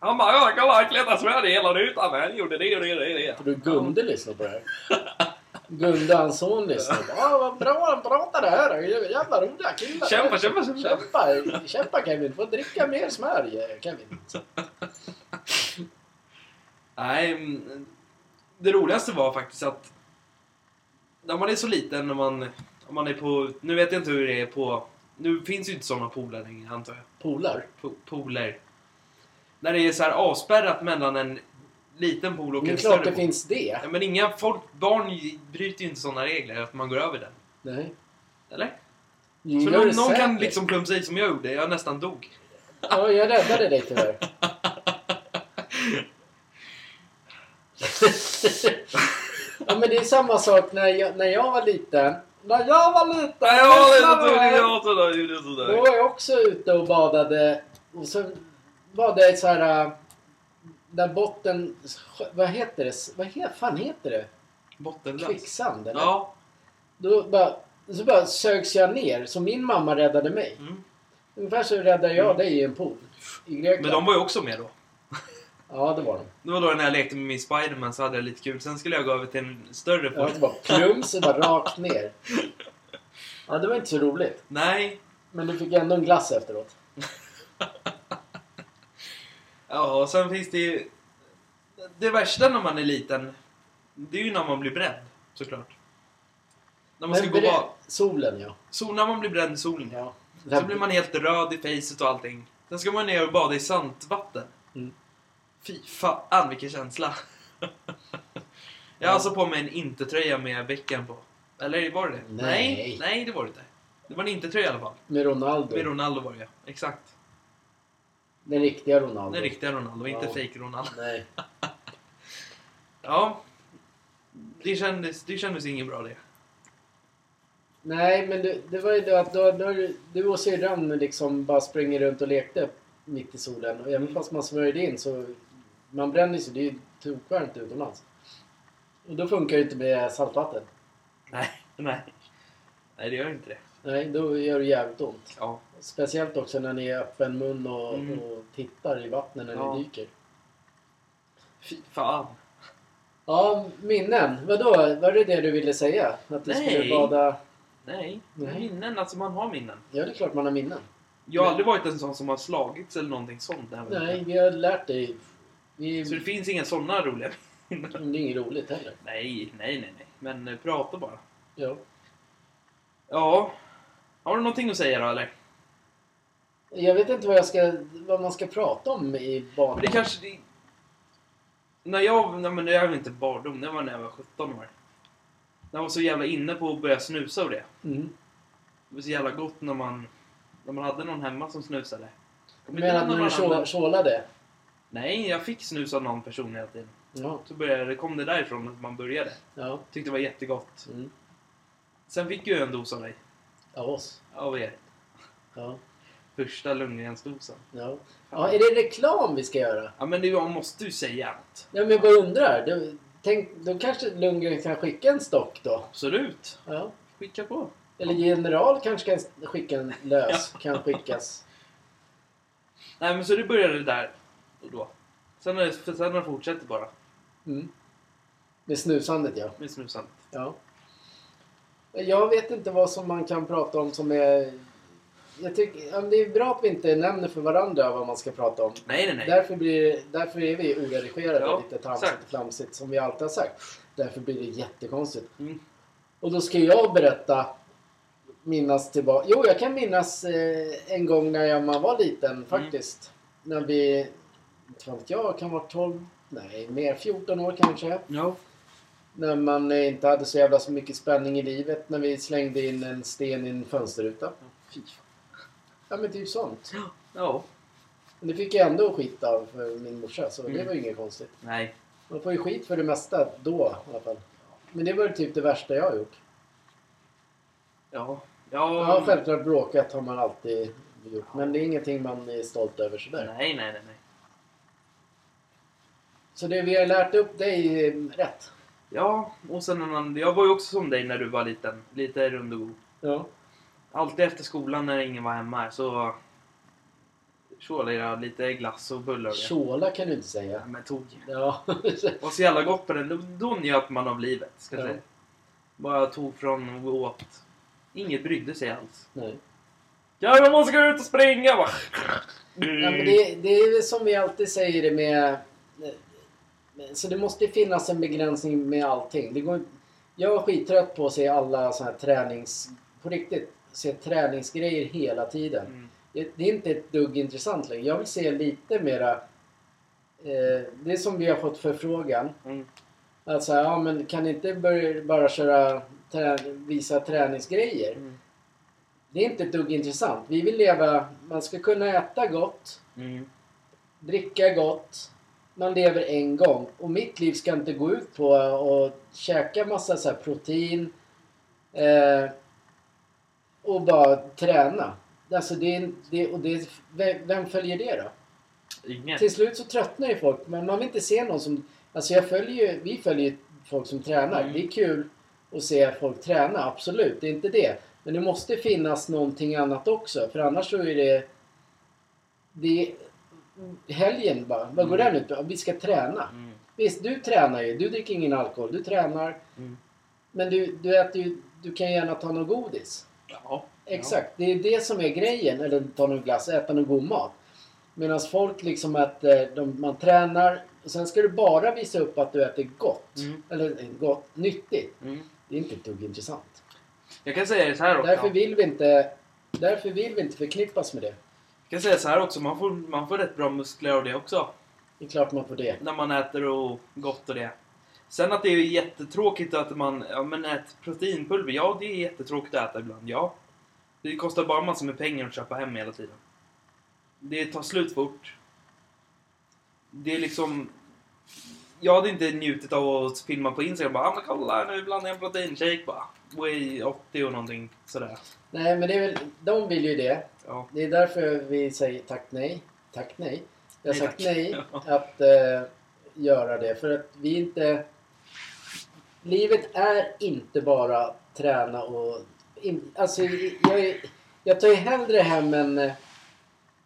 Han bara ja, kolla han klättrar Sverige hela rutan. Han gjorde det och det och det. För du Gunde lyssnar på det här. Gunde hans son lyssnar. [laughs] Ja, vad bra han pratade här. Jävla roliga killar. Kämpa, kämpa, kämpa. Kämpa, kämpa Kevin. Får dricka mer smör Kevin. Nej, mm, det roligaste var faktiskt att när man är så liten, när man, om man är på... Nu vet jag inte hur det är på... Nu finns ju inte sådana pooler längre, antar jag. Polar. Po- Pooler. När det är så här avspärrat mellan en liten pool och Det är en större det pool. finns det. Ja, men inga folk, barn bryter ju inte sådana regler att man går över den. Nej. Eller? Jo, Så någon, det någon kan liksom plumsa i som jag gjorde. Jag nästan dog. Ja, jag räddade dig tyvärr. [laughs] [laughs] ja, men det är samma sak när jag, när jag var liten. När jag var liten! Nej, jag var lyssna lite på mig. jag sådär, gjorde Då sådär. var jag också ute och badade. Och så var det så här... äh, Där botten... Vad heter det? Vad he, fan heter det? Bottenlös. Kvicksand eller? Ja. Då bara, så bara sögs jag ner. Så min mamma räddade mig. Mm. Ungefär så räddade jag dig i en pool. I Grekland. Men de var ju också med då. Ja, det var de. Det var då när jag lekte med min Spiderman så hade jag lite kul. Sen skulle jag gå över till en större Ja, pool. det bara plums och bara rakt ner. Ja, det var inte så roligt. Nej. Men du fick ändå en glass efteråt. [laughs] Ja, och sen finns det ju... Det värsta när man är liten, det är ju när man blir bränd. Såklart. När man ska Men gå och bre- bada. Solen, ja. Så när man blir bränd i solen. ja. Så blir man helt röd i facet och allting. Sen ska man ner och bada i saltvatten. Fy fan vilken känsla. jag har alltså på mig en inte-tröja med bäcken på. Eller var det det? Nej. Nej, nej det var det inte. Det var en inte-tröja i alla fall. Med Ronaldo. Med Ronaldo var det ja. Exakt. Den riktiga Ronaldo. Den riktiga Ronaldo, inte Ja. fake Ronaldo. Nej. [laughs] Ja. Det kändes, det kändes inget bra det. Nej, men det, det var ju det att då, då, du och syrran liksom bara springer runt och lekte mitt i solen. Och även fast man smörjde in så... Man bränner sig. Det är ju tokvarmt utomlands. Och då funkar det inte med saltvatten. Nej, [laughs] nej. Nej, det gör inte det. Nej, då gör det jävligt ont. Ja. Speciellt också när ni är öppen mun och, Mm. och tittar i vattnet när Ja. ni dyker. Fy fan. Ja, minnen. Vadå? Var det det du ville säga? Att du Nej. skulle bada... Nej, Nej. minnen. Alltså man har minnen. Ja, det är klart man har minnen. Jag har aldrig varit en sån som har slagits eller någonting sånt. Nej, vi har lärt dig. Vi... Så det finns inga såna roliga minnen. Men det är inget roligt heller. Nej, nej, nej, nej. Men eh, prata bara. Ja. Ja. Har du någonting att säga då eller? Jag vet inte vad, jag ska, vad man ska prata om i banan. Men det kanske... Det... När jag... Nej men jag är inte barndom. Det var när jag var 17 år. Jag var så jävla inne på att börja snusa och det. Mm. Det var så jävla gott när man... När man hade någon hemma som snusade. Du menar att när man tjålade? Nej, jag fick snus av någon person hela tiden. Ja. Så började, kom det därifrån att man började. Ja. Tyckte det var jättegott. Mm. Sen fick jag en dos av dig. Av oss. Av er. Ja. Första Lundgrensdosen. Ja. ja. Är det reklam vi ska göra? Ja men det, måste ju säga något. Ja, men jag bara undrar. Det, tänk, då kanske Lundgren kan skicka en stock då? Absolut. Ja. Skicka på. Eller General kanske kan skicka en lös. Kan skickas. Nej men så det började där då. Sen har det, sen har det fortsatt bara Mm. Med snusandet ja. med snusandet. ja. Jag vet inte vad som man kan prata om som är... Jag tycker, det är bra att vi inte nämner för varandra vad man ska prata om. Nej nej nej. Därför, blir, därför är vi oredigerade, Ja, lite tramsigt och flamsigt som vi alltid har sagt. Därför blir det jättekonstigt. Mm. Och då ska jag berätta, minnas tillbaka. Jo, jag kan minnas eh, en gång när jag, man var liten faktiskt. När vi, inte vet jag, kan vara 12, nej mer 14 år kanske. Ja. När man inte hade så jävla så mycket spänning i livet. När vi slängde in en sten i en fönsterruta. Fy. Ja men typ sånt. Ja. Men det fick jag ändå skit av för min morsa så det Mm. var ju inget konstigt. Nej. Man får ju skit för det mesta då i alla fall. Men det var typ det värsta jag har gjort. Ja. Ja, Ja. självklart bråkat har man alltid gjort. Men det är ingenting man är stolt över sådär. Nej nej nej nej. Så det vi har lärt upp dig är rätt. Ja, och sen en annan, jag var ju också som dig när du var liten. Lite rund och god. Ja. Alltid efter skolan när ingen var hemma så tjålade jag lite glass och bullar och. Tjåla kan du inte Ja, säga. men tog. Ja. [laughs] Var så jävla gott på den. Då, då njöt man av livet. Ska jag Ja. säga. Bara tog från och åt. Inget brydde sig alls. Nej. Ja, jag måste gå ut och springa! Bara. Ja, men det, det är som vi alltid säger det med... Så det måste finnas en begränsning med allting. Det går, jag är skittrött på att se alla såna här tränings... På riktigt, se träningsgrejer hela tiden. Mm. Det, det är inte ett dugg intressant längre. Jag vill se lite mera... Eh, det är som vi har fått förfrågan. Mm. Alltså, ja men kan ni inte börja, bara köra... Trä, visa träningsgrejer? Mm. Det är inte ett dugg intressant. Vi vill leva... Man ska kunna äta gott Mm. dricka gott. Man lever en gång. Och mitt liv ska inte gå ut på att käka massa så protein. Eh, och bara träna. Alltså det, det, och det, vem, följer det då? Ingen. Till slut så tröttnar ju folk. Men man vill inte se någon som... Alltså jag följer vi följer ju folk som tränar. Mm. Det är kul att se folk träna. Absolut, det är inte det. Men det måste finnas någonting annat också. För annars så är det... Det helgen bara. Vad går Mm. den ut på? Vi ska träna. Mm. Visst, du tränar ju. Du dricker ingen alkohol. Du tränar. Mm. Men du, du äter ju... Du kan gärna ta någon godis. Ja. Exakt, det är det som är grejen. Eller ta någon glass, äta någon god mat. Medan folk liksom äter, de, man tränar och sen ska du bara visa upp att du äter gott. Mm. Eller eh, gott, nyttigt. Mm. Det är inte ett dugg intressant. Jag kan säga så här också. Därför vill vi inte, därför vill vi inte förknippas med det. Jag kan säga så här också. Man får, man får rätt bra muskler av det också. Det är klart man får det. När man äter och gott och det. Sen att det är jättetråkigt att man ja, men äter proteinpulver. Ja, det är jättetråkigt att äta ibland. Ja. Det kostar bara massor med pengar att köpa hem hela tiden. Det tar slut fort. Det är liksom... Jag hade inte njutit av att filma på Instagram bara ah, men kolla nu blandar jag en proteinshake bara. Way 80 och någonting sådär. Nej, men det är väl, de vill ju det. Ja. Det är därför vi säger tack nej. Tack nej. Jag har Nej, sagt tack. nej [laughs] att eh, göra det. För att vi inte... Livet är inte bara träna och... In, alltså, jag, jag tar ju hellre hem en eh,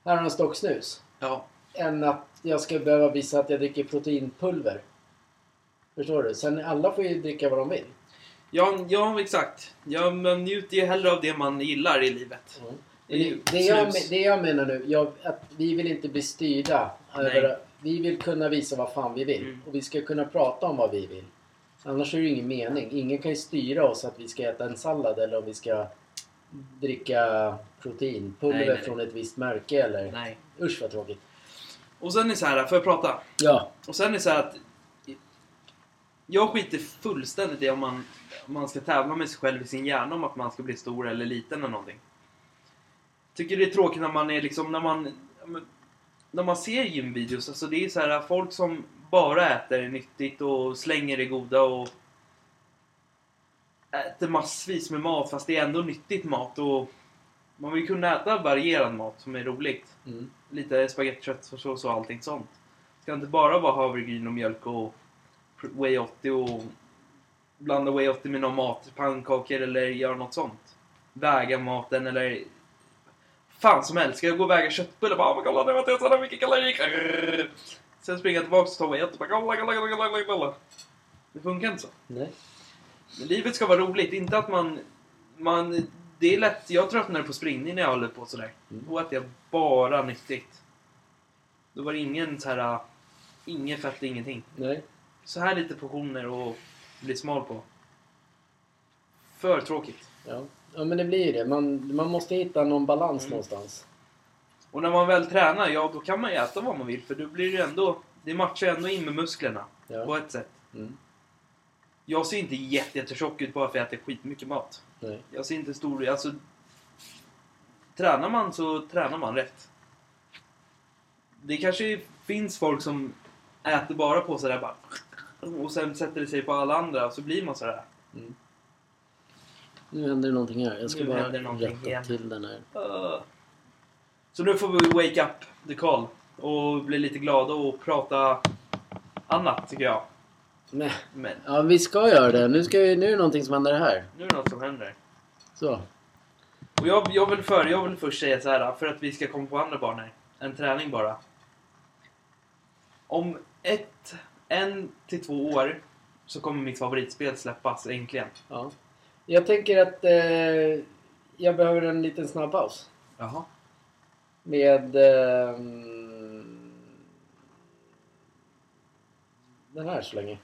här har en stock snus. Ja. Än att jag ska behöva visa att jag dricker proteinpulver. Förstår du? Sen alla får ju dricka vad de vill. Ja, ja exakt. Ja, man njuter ju hellre av det man gillar i livet. Mm. Det Det, det, jag, det jag menar nu, jag, att vi vill inte bli styrda. Över, vi vill kunna visa vad fan vi vill. Mm. Och vi ska kunna prata om vad vi vill. Annars är det ju ingen mening. Ingen kan ju styra oss att vi ska äta en sallad eller om vi ska dricka proteinpulver från ett visst märke eller... Nej. Usch vad tråkigt. Och sen är det så här, får jag prata? Ja. Och sen är det så här att... Jag skiter fullständigt i om man, om man ska tävla med sig själv i sin hjärna om att man ska bli stor eller liten eller någonting. Tycker det är tråkigt när man är liksom, när man... När man ser gymvideos, alltså det är så här folk som bara äter nyttigt och slänger det goda och äter massvis med mat fast det är ändå nyttigt mat och man vill kunna äta varierad mat som är roligt Mm. lite spagetti, köttfärssås och allting sånt. Det ska inte bara vara havregryn och mjölk och Way 80 och blanda Way 80 med någon mat, pannkakor eller göra något sånt. Väga maten eller fan som helst. Ska jag gå och väga köttbullar? Bara, "Ah, men kolla nu har jag så mycket kalorier. Sen springa tillbaka och ta Way 80. Bara, kolla, kolla, kolla, kolla, kolla. Det funkar inte så. Nej. Men livet ska vara roligt, inte att man... man det är lätt, jag tröttnar på springning när jag håller på sådär. Mm. Då äter jag bara nyttigt. Då var det ingen så här... Ingen fett, ingenting. Nej. Så här lite portioner och bli smal på. För tråkigt. Ja. ja, men det blir ju det. Man, man måste hitta någon balans Mm. någonstans. Och när man väl tränar, ja då kan man ju äta vad man vill för då blir det ändå... Det matchar ändå in med musklerna. På Ja. ett sätt. Mm. Jag ser inte jätte, jättetjock ut bara för att jag äter skitmycket mat. Nej. Jag ser inte stor... Alltså... Tränar man så tränar man rätt. Det kanske finns folk som äter bara på sådär bara... Och sen sätter det sig på alla andra och så blir man sådär. Mm. Nu händer det någonting här. Jag ska Nu bara rätta igen. till den här. Uh. Så nu får vi wake up the call. Och bli lite glada och prata annat tycker jag. Men, Men ja, vi ska göra det. Nu, ska vi, nu är det någonting som händer här. nu är det något som händer. Så. Och jag, jag, vill för, jag vill först säga så här, för att vi ska komma på andra banor. En träning bara. Om ett, en till två år så kommer mitt favoritspel släppas äntligen. Ja. Jag tänker att eh, jag behöver en liten snabb paus. Jaha. Med... Eh, den här så länge.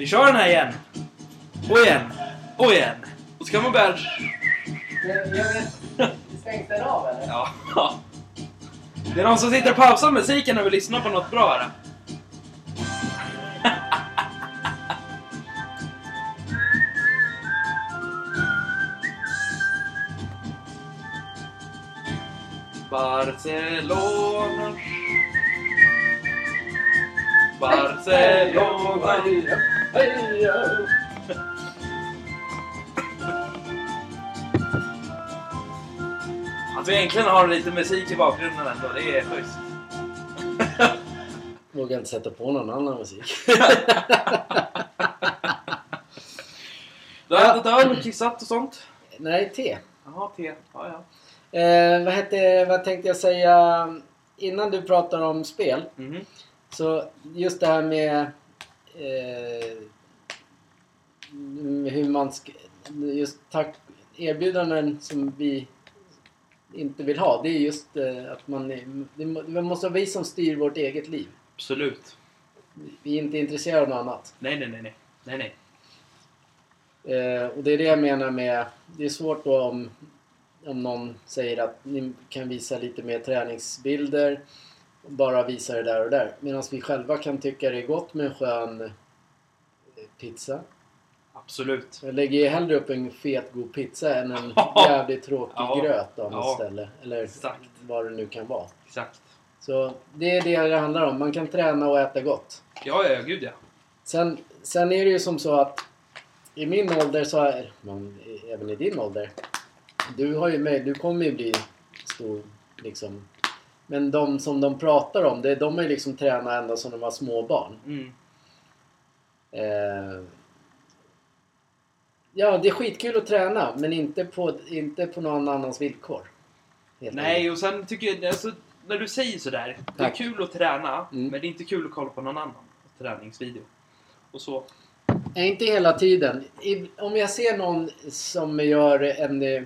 Vi kör den här igen. Och igen. Och igen. Och så kan man börja... Stängs den av eller? Ja. Det är någon som sitter och pausar musiken och vill lyssna på något bra här. Barcelona Barcelona att vi egentligen har lite musik i bakgrunden ändå, det är schysst. Vågar inte sätta på någon annan musik. Du har ätit öl och kissat och sånt? Nej, te. Jaha, te. Ja, ja. Eh, vad, hette, vad tänkte jag säga innan du pratar om spel? Mhm. Så just det här med eh, hur man ska, just tack, erbjudanden som vi inte vill ha. Det är just eh, att man, det måste vara vi som styr vårt eget liv. Absolut. Vi är inte intresserade av något annat. Nej, nej, nej, nej. Nej, nej. Eh, och det är det jag menar med... Det är svårt då om, om någon säger att ni kan visa lite mer träningsbilder. Bara visa det där och där. Medan vi själva kan tycka det är gott med en skön eh, pizza. Absolut. Jag lägger ju hellre upp en fet god pizza än en [laughs] jävligt tråkig Ja. gröt av något Ja. ställe. Eller Exakt. vad det nu kan vara. Exakt. Så det är det det handlar om. Man kan träna och äta gott. Ja, ja, gud ja. Sen, sen är det ju som så att i min ålder så är man, även i din ålder. Du har ju med, du kommer ju bli stor liksom. Men de som de pratar om, det, de har ju liksom tränat ända som de var små barn. Mm. Eh, ja, det är skitkul att träna men inte på, inte på någon annans villkor. Nej, och sen tycker jag, alltså, när du säger sådär. Det är kul att träna, Mm. men det är inte kul att kolla på någon annan träningsvideo. Och så. Nej, inte hela tiden. I, om jag ser någon som gör en, eh,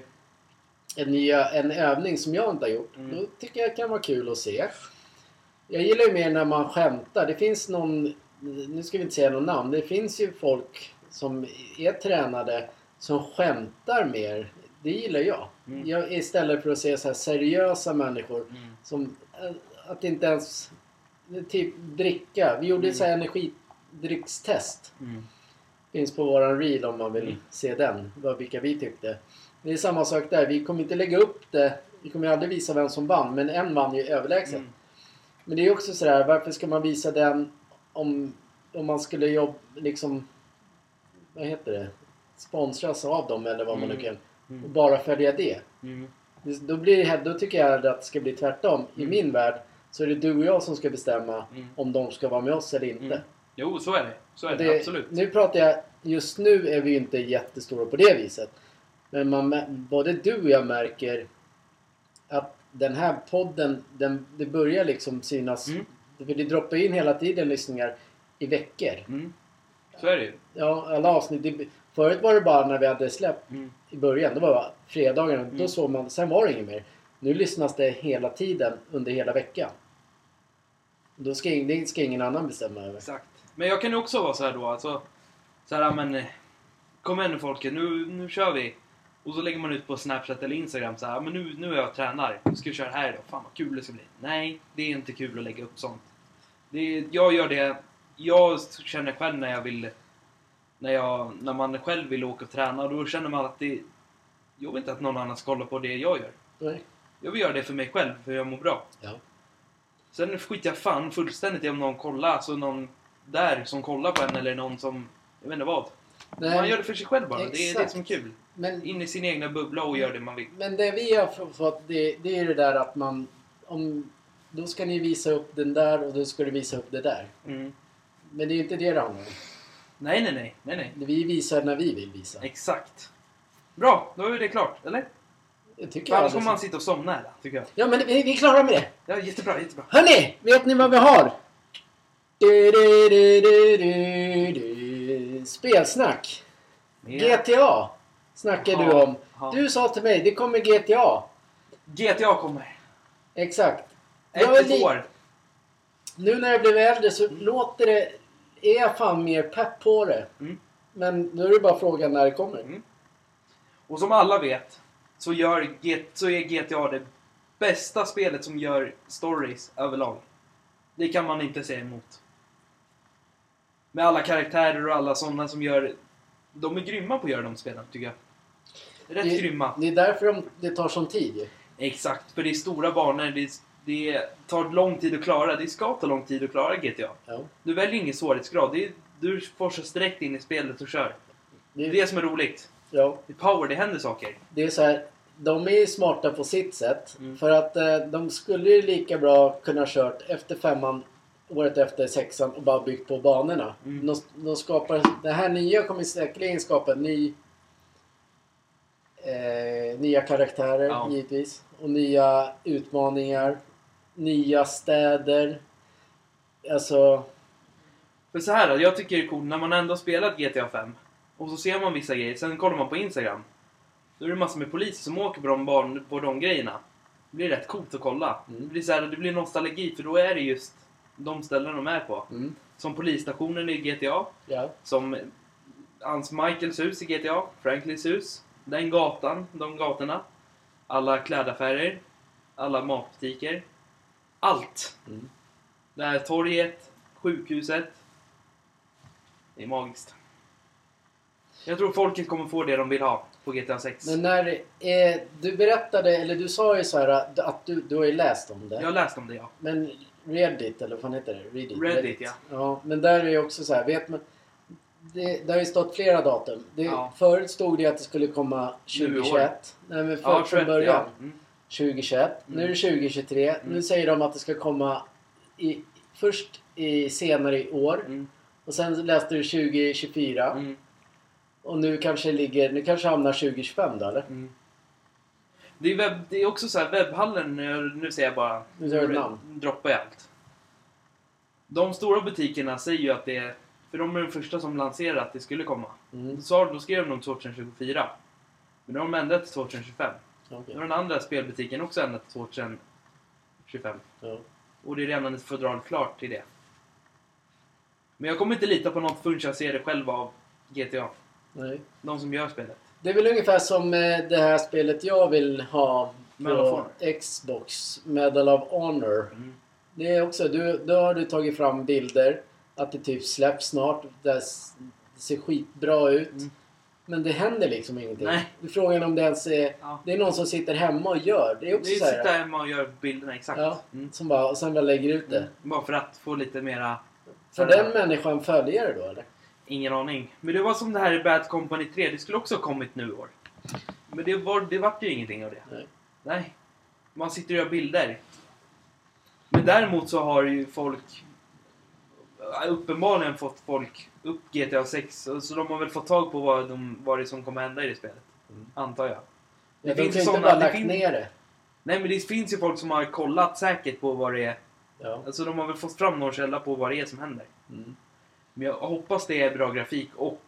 en, nya, en övning som jag inte har gjort, Mm. då tycker jag det kan vara kul att se. Jag gillar ju mer när man skämtar. Det finns någon, nu ska vi inte säga någon namn, det finns ju folk som är tränade som skämtar mer. Det gillar jag. Mm. jag istället för att se så här seriösa människor Mm. som eh, att inte ens typ dricka. Vi gjorde Mm. så här energidryckstest. Mm. Finns på våran reel om man vill Mm. se den. Vilka vi tyckte. Det är samma sak där. Vi kommer inte lägga upp det. Vi kommer aldrig visa vem som vann. Men en vann ju överlägset. Mm. Men det är också sådär. Varför ska man visa den om, om man skulle jobba liksom... Vad heter det? Sponsras av dem eller vad man nu Mm. kan. Mm. Och bara följa det. Mm. Då, blir då tycker jag att det ska bli tvärtom. I min värld så är det du och jag som ska bestämma Mm. om de ska vara med oss eller inte. Mm. Jo, så är det. Så är det, Det- absolut. Nu pratar jag, just nu är vi ju inte jättestora på det viset. Men man, både du och jag märker att den här podden, den, det börjar liksom synas. Mm. För det droppar in hela tiden lyssningar i veckor. Mm. Så är det ju. Ja, alla avsnitt. Det, förut var det bara när vi hade släppt Mm. i början. Det var bara fredagarna. Då Mm. såg man, sen var det inget mer. Nu lyssnas det hela tiden under hela veckan. Då ska, det ska ingen annan bestämma över. Exakt. Men jag kan ju också vara så här då, alltså. Så här, men... eh, Kom igen nu folket, nu, nu kör vi. Och så lägger man ut på Snapchat eller Instagram så här, men nu, nu är jag tränar. Nu ska vi köra här idag. Fan vad kul det ska bli. Nej, det är inte kul att lägga upp sånt. Det jag gör det, jag känner själv när jag vill, när, jag, när man själv vill åka och träna, då känner man att det, jag vill inte att någon annan ska kolla på det jag gör. Nej. Jag vill göra det för mig själv, för jag mår bra. Ja. Sen skiter jag fan fullständigt i om någon kollar, alltså någon där som kollar på en eller någon som, jag vet inte vad. Nej, Man gör det för sig själv bara, det är det Exakt. som är kul. men, In i sin egna bubbla och gör det man vill. men det vi har fått, det, det är det där att man... Om, då ska ni visa upp den där och då ska du visa upp det där. Mm. Men det är ju inte det det handlar om. Nej, nej, nej, nej, nej. Vi visar när vi vill visa. Exakt. Bra, då är det klart, eller? Jag tycker annars kommer man sitta och somna här, tycker jag. Ja, men vi, vi är klara med det. Ja, jättebra, jättebra. Hörni! Vet ni vad vi har? Du, du, du, du, du, du. Spelsnack. GTA snackar du Ja, om. ja. Du sa till mig, det kommer GTA. GTA kommer. Exakt. Ett li- år. Nu när jag blev äldre så låter det... Är jag fan mer pepp på det. Mm. Men nu är det bara frågan när det kommer. Mm. Och som alla vet så, gör så är GTA det bästa spelet som gör stories överlag. Det kan man inte säga emot. Med alla karaktärer och alla sådana som gör... De är grymma på att göra de spelen, tycker jag. Rätt det, grymma. Det är därför de, det tar sån tid. Exakt, för det är stora banor. Det, det tar lång tid att klara. Det ska ta lång tid att klara GTA. Ja. Du väljer ingen svårighetsgrad. Det är, du forsas direkt in i spelet och kör. Det är Det, som är roligt. ja, Det är power, det händer saker. det är så här. De är smarta på sitt sätt. Mm. För att eh, de skulle ju lika bra kunna kört efter femman året efter sexan och bara byggt på banorna. Mm. De, de skapar, det här nya kommer säkerligen skapa ny eh, nya karaktärer Ja. givetvis. Och nya utmaningar. Nya städer. Alltså... För så här jag tycker det är coolt när man ändå spelat GTA 5 och så ser man vissa grejer, sen kollar man på Instagram. Då är det massor med poliser som åker på de, barn, på de grejerna. Det blir rätt coolt att kolla. Mm. Det, blir så här, det blir nostalgi för då är det just de ställen de är på. Mm, Som polisstationen i GTA, ja. som hans Michaels hus i GTA, Franklins hus, den gatan, de gatorna, alla klädaffärer, alla matbutiker. Allt! Mm. Det här torget, sjukhuset. Det är magiskt. Jag tror folket kommer få det de vill ha på GTA 6. Men när eh, du berättade, eller du sa ju så här att du, du har ju läst om det. Jag har läst om det, ja. Men Reddit, eller vad fan heter det? Reddit, Reddit, ja. ja. Men där är ju också så här, vet man... Det, det har ju stått flera datum. Det, Ja. Förut stod det att det skulle komma Nu i år. 2021. Nej men för, Ja, från 21, början. ja. Mm. 2021. Nu är det 2023. Nu Mm. säger de att det ska komma i, först i, senare i år. Mm. Och sen läste du 2024. Mm. Och nu kanske ligger, nu kanske hamnar 2025 då eller? Det, är webb, det är också så här, webbhallen, nu- säger jag bara... Nu säger du namn. droppar jag allt. De stora butikerna säger ju att det är... För de är de första som lanserar att det skulle komma. Mm. Sa, då skrev de nog 2024. Men nu har de ändrat till 2025. okej. Nu har den andra spelbutiken också ändrat till 2025. Ja. Och det är redan ett fodral klart till det. Men jag kommer inte lita på något förrän jag ser det själv av GTA. Nej. De som gör spelet. Det är väl ungefär som eh, det här spelet jag vill ha på. Xbox. Medal of Honor. Mm. Det är också, du, då har du tagit fram bilder att det typ släpps snart. Det, det ser skitbra ut. Mm. Men det händer liksom ingenting. Nej. Det är Frågan om det ens är... Ja. Det är någon som sitter hemma och gör. Det är också Vi så här, sitter hemma och gör bilderna exakt. Ja. Mm. Som bara, och sen bara lägger ut det. Mm. Bara för att få lite mera... Får den människan följare då eller? Ingen aning. Men det var som det här i Bad Company 3. Det skulle också ha kommit nu i år. Men det, var, det vart ju ingenting av det. Nej. Nej. Man sitter och gör bilder. Men däremot så har ju folk uppenbarligen fått folk upp GTA 6. Så de har väl fått tag på vad, de, vad det är som kommer hända i det spelet. Mm. Antar jag. Det Ja, de finns ju såna- inte lagt ner det. Nej men det finns ju folk som har kollat säkert på vad det är. Ja. Alltså de har väl fått fram någon källa på vad det är som händer. Mm. Men jag hoppas det är bra grafik och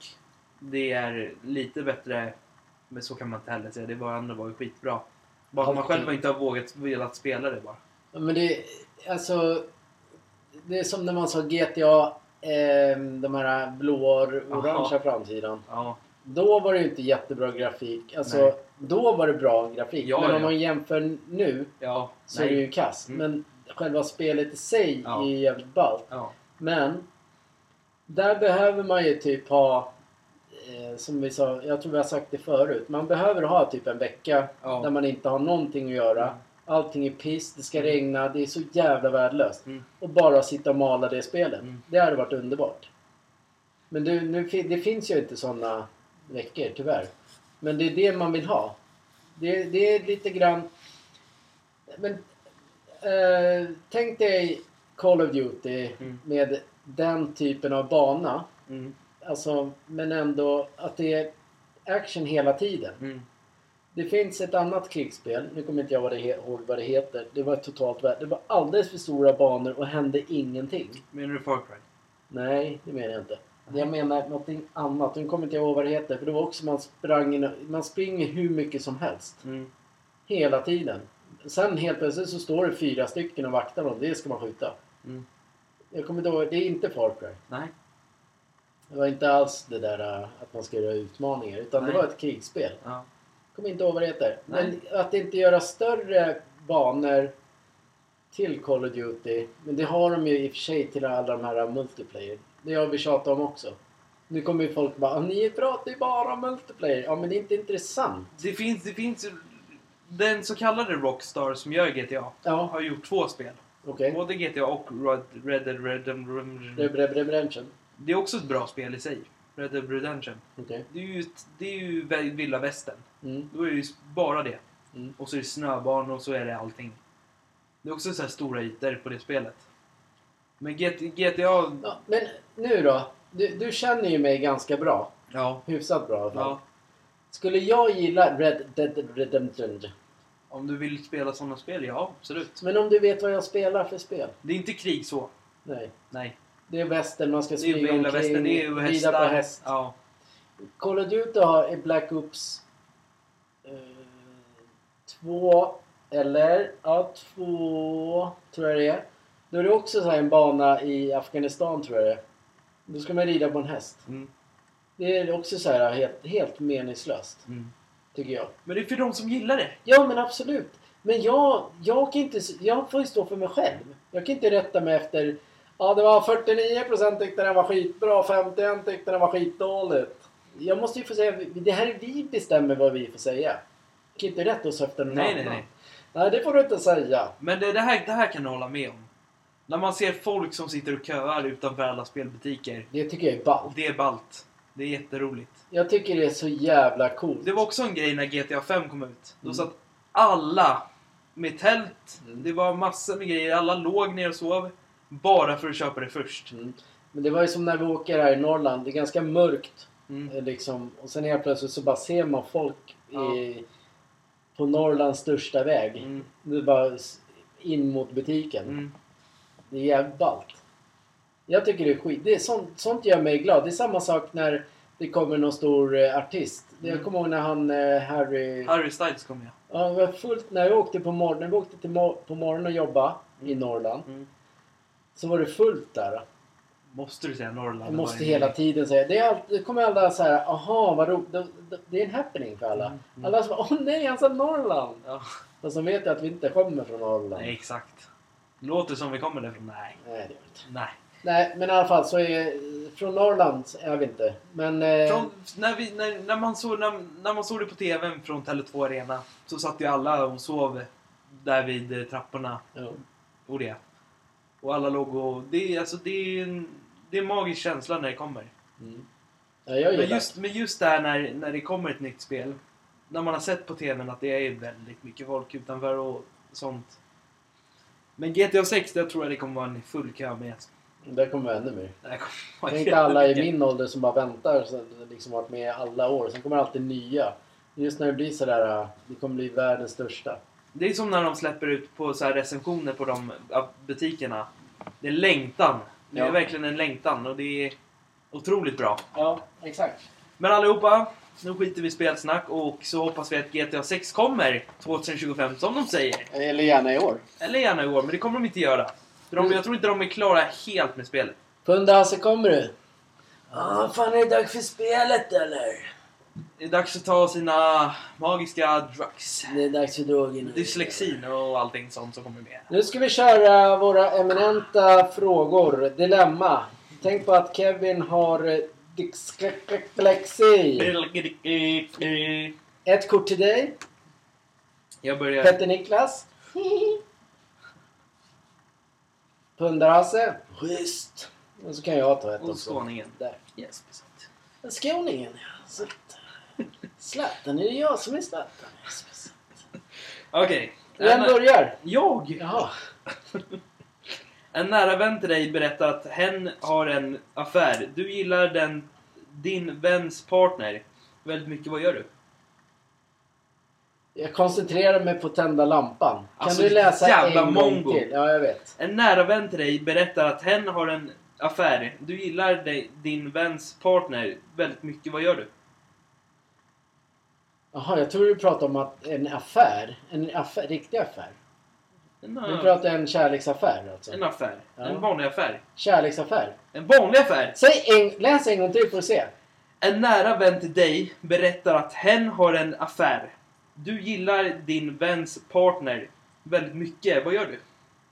det är lite bättre. Men så kan man inte heller säga. Det var andra var ju skitbra. Bara att man själv inte har vågat velat spela det bara. Ja, Men det, alltså, det är som när man sa GTA, eh, de här blå och orangea framsidan. Ja, Då var det ju inte jättebra grafik. Alltså, Nej. då var det bra grafik. Ja, men om ja. man jämför nu så är det ju kass. Mm. Men själva spelet i sig är ju jävligt ballt. Ja, Men där behöver man ju typ ha eh, som vi sa, jag tror vi har sagt det förut. Man behöver ha typ en vecka Ja. där man inte har någonting att göra. Mm. Allting är piss, det ska regna, det är så jävla värdelöst. Mm. Och bara sitta och mala det spelet. Mm. Det hade varit underbart. Men det, nu, det finns ju inte sådana veckor tyvärr. Men det är det man vill ha. Det, det är lite grann... Men, eh, tänk dig Call of Duty Mm. med den typen av bana. Mm. Alltså, men ändå att det är action hela tiden. Mm. Det finns ett annat krigsspel, nu kommer inte jag ihåg vad det heter. Det var totalt värd. Det var alldeles för stora banor och hände ingenting. Menar du Far Cry? Nej, det menar jag inte. Jag menar någonting annat. Nu kommer inte jag ihåg vad det heter. För det var också man sprang in, Man springer hur mycket som helst. Mm. Hela tiden. Sen helt plötsligt så står det fyra stycken och vaktar dem. Det ska man skjuta. Mm. Jag kommer inte ihåg. Det är inte Far Cry. Nej. Det var inte alls det där äh, att man ska göra utmaningar. Utan Nej. det var ett krigsspel. Ja. Kommer inte ihåg vad det heter. Nej. Men att inte göra större banor till Call of Duty. Men det har de ju i och för sig till alla de här multiplayer. Det har vi tjatat om också. Nu kommer ju folk bara "Ah, ni pratar ju bara om multiplayer. Ja men det är inte intressant. Det finns, det finns ju- Den så kallade Rockstar som gör GTA Ja, har gjort två spel. Okej. Både GTA och Red Dead Redemption. Redemption. Det är också ett bra spel i sig. Red Dead Redemption. Okej. Det är ju, ett- det är ju vilda västern. Mm. Då är det ju bara det. Mm. Och så är det snöbarn och så är det allting. Det är också så här stora ytor på det spelet. Men GT, GTA... Ja, men nu då. Du, du känner ju mig ganska bra. Ja. Hyfsat bra i alla fall. ja. Skulle jag gilla Red Dead Redemption? Om du vill spela sådana spel, ja absolut. Men om du vet vad jag spelar för spel? Det är inte krig så. Nej. Nej. Det är västern, man ska smyga omkring, västern, det är rida på häst. Ja. Call of Duty har Black Ops eh, två, eller ja, två tror jag det är. Då är det också så här en bana i Afghanistan tror jag det är. Då ska man rida på en häst. Mm. Det är också så här helt, helt meningslöst, Mm. Tycker jag. Men det är för de som gillar det. Ja, men absolut. Men jag, jag kan inte... Jag får ju stå för mig själv. Jag kan inte rätta mig efter... Ja, det var 49% tyckte den var skitbra, 51% tyckte den var skitdåligt. Jag måste ju få säga... Det här är vi bestämmer vad vi får säga. Jag kan inte rätta oss efter någon Nej, annan. nej, nej. Nej, det får du inte säga. Men det, det, här, det här kan du hålla med om. När man ser folk som sitter och köar utanför alla spelbutiker. Det tycker jag är ballt. Det är balt. Det är jätteroligt. Jag tycker det är så jävla coolt. Det var också en grej när GTA 5 kom ut. Då Mm. satt alla med tält. Mm. Det var massor med grejer. Alla låg ner och sov. Bara för att köpa det först. Mm. Men det var ju som när vi åker här i Norrland. Det är ganska mörkt. Mm. Eh, Liksom, och sen helt plötsligt så bara ser man folk Ja. i, på Norrlands största väg. Mm. Det bara in mot butiken. Mm. Det är jävligt ballt. Jag tycker det är skit. Det är sånt, sånt gör mig glad. Det är samma sak när det kommer någon stor eh, artist. Jag Mm. kommer ihåg när han eh, Harry... Harry Styles kom jag. Ja, det var fullt, när jag åkte på morgonen, vi åkte till mor- på morgonen och jobba i Norrland. Mm. Så var det fullt där. Måste du säga Norrland? Jag måste varje hela gång? tiden säga. Det, är alltid, det kommer alla så här, aha vad roligt. Det, det, det är en happening för alla. Mm, mm. Alla som åh nej han sa Norrland. Ja. Fast de vet ju att vi inte kommer från Norrland. Nej, exakt. Låter som vi kommer därifrån? Nej. Nej, det gör det inte. Nej. Nej, men i alla fall så är... Från Norrland är vi inte. Men... Eh, Från, när, vi, när, när, man såg, när, när man såg det på TVn från Tele2 Arena så satt ju alla och sov där vid eh, trapporna ja. och det. Och alla låg och... Det, är- alltså, det, är en, det är en magisk känsla när det kommer. Mm. ja, jag Men just, men just där när, när det kommer ett nytt spel. När man har sett på TVn att det är väldigt mycket folk utanför och sånt. Men GTA 6, där tror jag det kommer vara en full kö med. Det kommer vara ännu mer. Det kommer [laughs] vara Tänk alla i min ålder som bara väntar och liksom varit med alla år. Sen kommer alltid nya. Just när det blir sådär, äh, det kommer bli världens största. Det är som när de släpper ut på så här recensioner på de butikerna. Det är längtan. Det är Ja. verkligen en längtan och det är otroligt bra. Ja, exakt. Men allihopa, nu skiter vi i spelsnack och så hoppas vi att GTA 6 kommer 2025 som de säger. Eller gärna i år. Eller gärna i år, men det kommer de inte göra. För de, jag tror inte de är klara helt med spelet. Punda-Hasse, kommer du? Ja, fan är det dags för spelet eller? Det är dags att ta sina magiska drugs. Det är dags för drogerna. Dyslexin och allting sånt som kommer med. Nu ska vi köra våra eminenta frågor. Dilemma. Tänk på att Kevin har eh, dyslexi. Ett kort till dig. Jag börjar... Petter Niklas. [laughs] Pundar-Hasse. Schysst. Och så kan jag ta ett Och också. skåningen. Där. Yes, precis. Skåningen, ja. Så- Zlatan, är det jag som är Zlatan? Okej. Vem En- börjar? Jag! Jaha. [laughs] En nära vän till dig berättar att hen har en affär. Du gillar den, din väns partner väldigt mycket. Vad gör du? Jag koncentrerar mig på att tända lampan. Kan Alltså, du läsa jävla en gång mongo. till? Ja, jag vet. En nära vän till dig berättar att hen har en affär. Du gillar dig, din väns partner väldigt mycket. Vad gör du? Jaha, jag tror du pratade om att en affär. En affär, riktig affär. En, Du pratar en kärleksaffär alltså. en affär. Ja. En vanlig affär. Kärleksaffär. En vanlig affär. Säg en, läs en gång till får du se. En nära vän till dig berättar att hen har en affär. Du gillar din väns partner väldigt mycket. Vad gör du?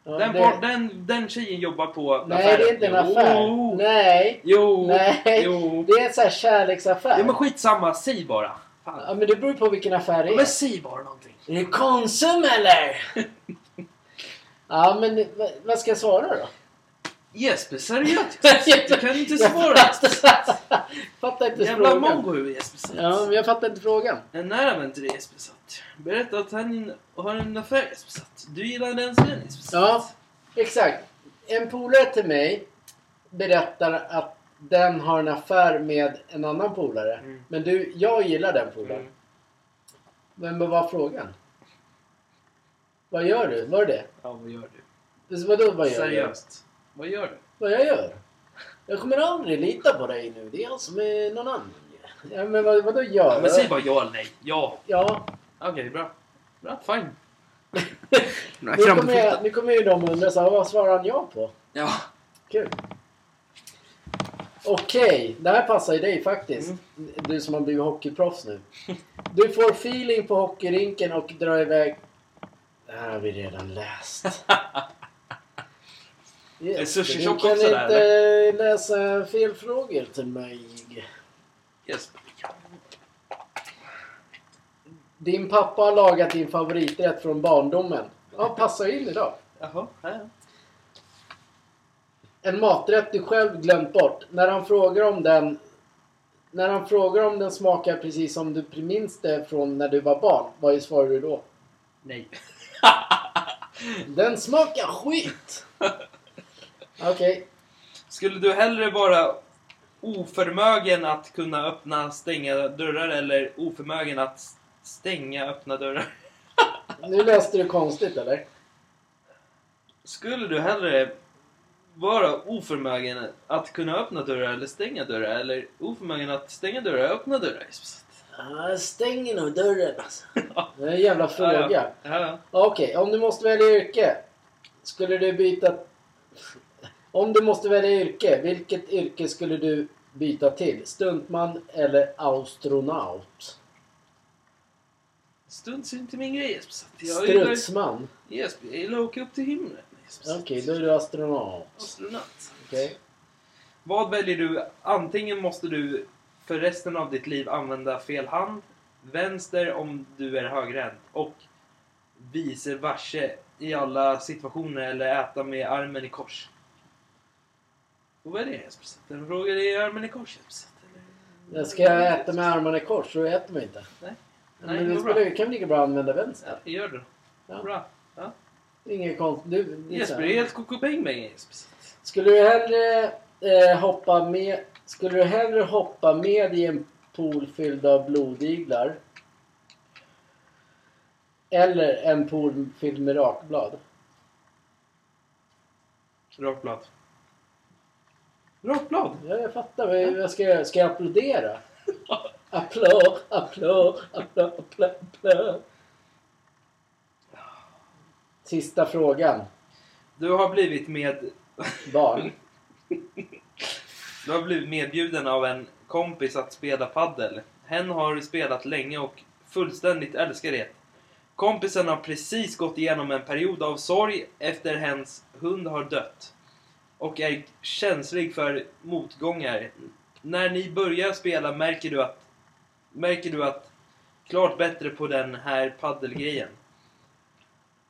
Ja, den, det- par, den, den tjejen jobbar på Nej, affären. det är inte en affär. Jo, Nej. jo, Nej. jo. Det är en sån här kärleksaffär. Ja, men skitsamma, säg bara. Fan. Ja, men det beror på vilken affär det Ja, är. men säg bara någonting. Är det Konsum eller? [laughs] ja, men vad ska jag svara då? Jesper, seriöst? [laughs] Du kan inte svara. [laughs] fattar- inte Jävla frågan. mongo Jesper satt. Ja, men jag fattar inte frågan. En nära vän till dig Jesper satt. Berätta att han har en affär Jesper satt. Du gillar den serien Jesper satt. Ja, exakt. En polare till mig berättar att den har en affär med en annan polare. Mm. Men du, jag gillar den polaren. Mm. Men vad var frågan? Vad gör du? Var det? Ja, vad gör du? Vadå vad gör du? Seriöst. Vad gör du? Vad jag gör? Jag kommer aldrig lita på dig nu. Det är jag som är någon annan. Ja, men vad, vadå gör? Ja, men säg bara ja eller nej. Ja. Ja, Okej, bra. Bra, fine. [laughs] nu kommer, jag, nu kommer ju de undra så här, vad svarar han ja på? Ja. Kul. Okej, det här passar ju dig faktiskt. Mm. Du som har blivit hockeyproffs nu. Du får feeling på hockeyrinken och drar iväg... Det här har vi redan läst. [laughs] Är Sushi du Shop kan också inte där, läsa fel frågor till mig. Jesper. Din pappa har lagat din favoriträtt från barndomen. Ja, passar in idag. Jaha. Ja, ja. En maträtt du själv glömt bort. När han frågar om den när han frågar om den smakar precis som du minns det från när du var barn, vad svarar du då? Nej. Den smakar skit! [laughs] Okej. Skulle du hellre vara oförmögen att kunna öppna stänga dörrar eller oförmögen att stänga öppna dörrar? [laughs] Nu läste du konstigt eller? Skulle du hellre vara oförmögen att kunna öppna dörrar eller stänga dörrar eller oförmögen att stänga dörrar öppna dörrar? Ah, stänger nog dörren alltså. [laughs] Det är en jävla fråga. Ja, ja. Okej, om du måste välja yrke. Skulle du byta... Om du måste välja yrke, vilket yrke skulle du byta till? Stuntman eller astronaut? Stuns inte min grej Jesper. Strutsman? Jesper, jag gillar att åka upp till himlen. Okej, då är du astronaut. Astronaut. Okej. Vad väljer du? Antingen måste du för resten av ditt liv använda fel hand, vänster om du är högerhänt och vice versa i alla situationer eller äta med armen i kors. Och vad är det Jesper? Den frågar är armen i kors Jesper? eller? Jag ska jag äta med armarna i kors så äter man inte. Nej. Men Nej, det det spelar, ju- kan vi lika bra använda vänster. Ja, gör det. Ja. Bra. Ja. Inget konstigt. Du, det är så Jesper, här. det är helt koko bäng bäng Jesper. Skulle du hellre eh, hoppa med... Skulle du hellre hoppa med i en pool fylld av blodiglar? Eller en pool fylld med rakblad? Rakt blad. Rakt blad? Ja, jag fattar. Vad vad ska jag göra? Ska jag applådera? [laughs] Applåd, applåd, applåd, applåd, applåd. Sista frågan. Du har blivit med... Barn. Du har blivit medbjuden av en kompis att spela paddel. Hen har spelat länge och fullständigt älskar det. Kompisen har precis gått igenom en period av sorg efter hens hund har dött. Och är känslig för motgångar. När ni börjar spela märker du att märker du att klart bättre på den här paddelgrejen.